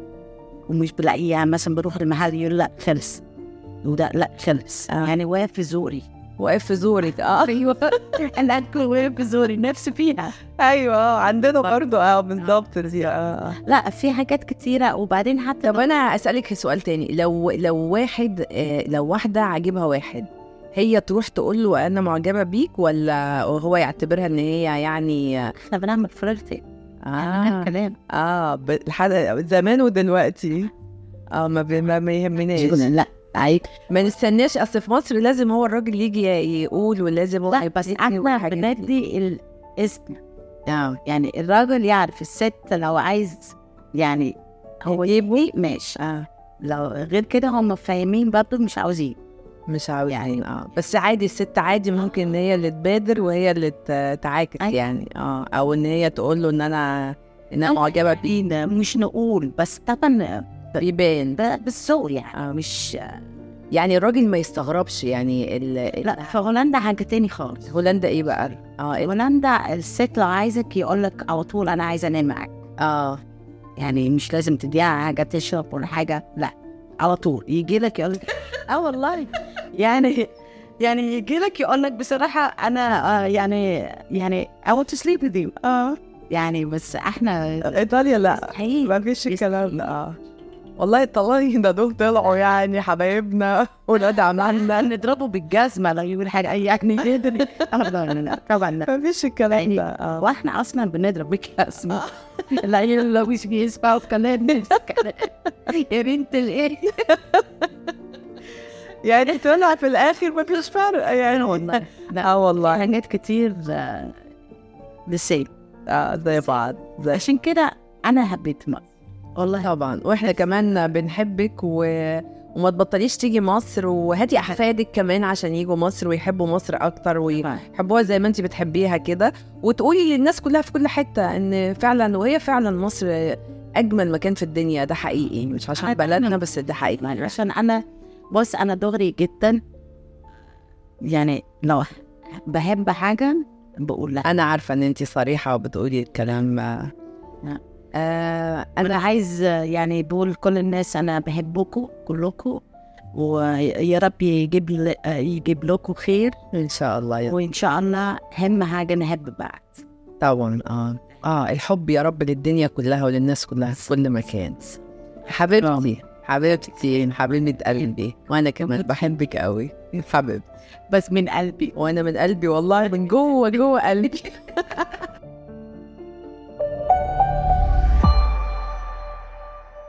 ومش بلاقيها مثلا بروح المحل يقول لأ خلص. وده لأ خلص. آه. يعني واقف في زوري. واقف في زورك آه. أيوه. أنا أكون واقف في زوري نفسي فيها. أيوه آه، عندنا برضو. آه بالظبط دي آه. لأ في حاجات كتيرة. وبعدين حتى طب أنا أسألك سؤال تاني. لو لو واحد آه، لو واحدة عاجبها واحد هي تروح تقول له أنا معجبة بيك ولا هو يعتبرها إن هي يعني آه إحنا بنعمل فلرتي آه, كلام. آه ب- لحد زمان ودلوقتي. آه ما, بي- ما, يهمناش لا عيب ما نستناش أصل في مصر لازم هو الراجل يجي يقول ولازم هو لا بس إحنا. بندي الاسم. يعني الراجل يعرف الست لو عايز يعني هو يبني ماشي. آه. لو غير كده هم فاهمين برضه مش عاوزين. مش عاوز يعني- آه. بس عادي الست عادي ممكن إن هي اللي تبادر وهي اللي تعاكس أيوة. يعني آه. أو إن هي تقول له إن أنا إن أنا معجبة بيه. بينا مش نقول بس طبعا بيبان. ب- بالذوق يعني آه. مش يعني الراجل ما يستغربش يعني ال... لا في هولندا حاجة تاني خالص. هولندا إيه بقى؟ آه؟ هولندا الست لو عايزك يقول لك على طول أنا عايزة أنام معاك. آه. يعني مش لازم تديها حاجة تشرب ولا حاجة لا. على طول. يجي لك يقول لك آه والله. يعني يعني يجي لك يقول لك بصراحة أنا آه يعني يعني I want to sleep with you. آه. يعني بس إحنا إيطاليا لا. ما فيش الكلام ده. آه. والله الطلايين ده دول طلعوا يعني حبايبنا. ولاد عمالنا نضربه بالجزمة لو يقول حاجة يعني يقدر. آه، لا لا لا طبعا لا. ما فيش الكلام ده. آه. وإحنا أصلا بنضرب بالجزمة. لا لو مش بيسمعوا كلام يا بنت الإيه؟ يعني طلع في الآخر ما فيش فرق يعني. والله لا. آه والله. حاجات كتير بالسيل آه زي بعض عشان كده أنا حبيت مصر. والله طبعا. وإحنا كمان بنحبك و... وما تبطليش تيجي مصر وهاتي أحفادك كمان عشان يجوا مصر ويحبوا مصر أكتر ويحبوها زي ما انت بتحبيها كده. وتقولي للناس كلها في كل حتة إن فعلا وهي فعلا مصر أجمل مكان في الدنيا ده حقيقي. مش عشان بلدنا بس ده حقيقي. يعني عشان أنا بص أنا دغري جدا يعني لو بحب حاجة بقول لا أنا عارفة إن انت صريحة وبتقولي الكلام آه، نعم. آه أنا عايز يعني بقول كل الناس أنا بحبكم كلكم ويا رب يجيب يجيب لكم خير. إن شاء الله. يا وإن شاء الله أهم حاجة نحب بعض. طبعا آه آه الحب يا رب للدنيا كلها وللناس كلها في كل مكان. حبيبتي حبيبتي حبيبة قلبي وأنا كمان بحبك قوي حبيبتي. بس من قلبي. وأنا من قلبي والله من جوه جوه قلبي.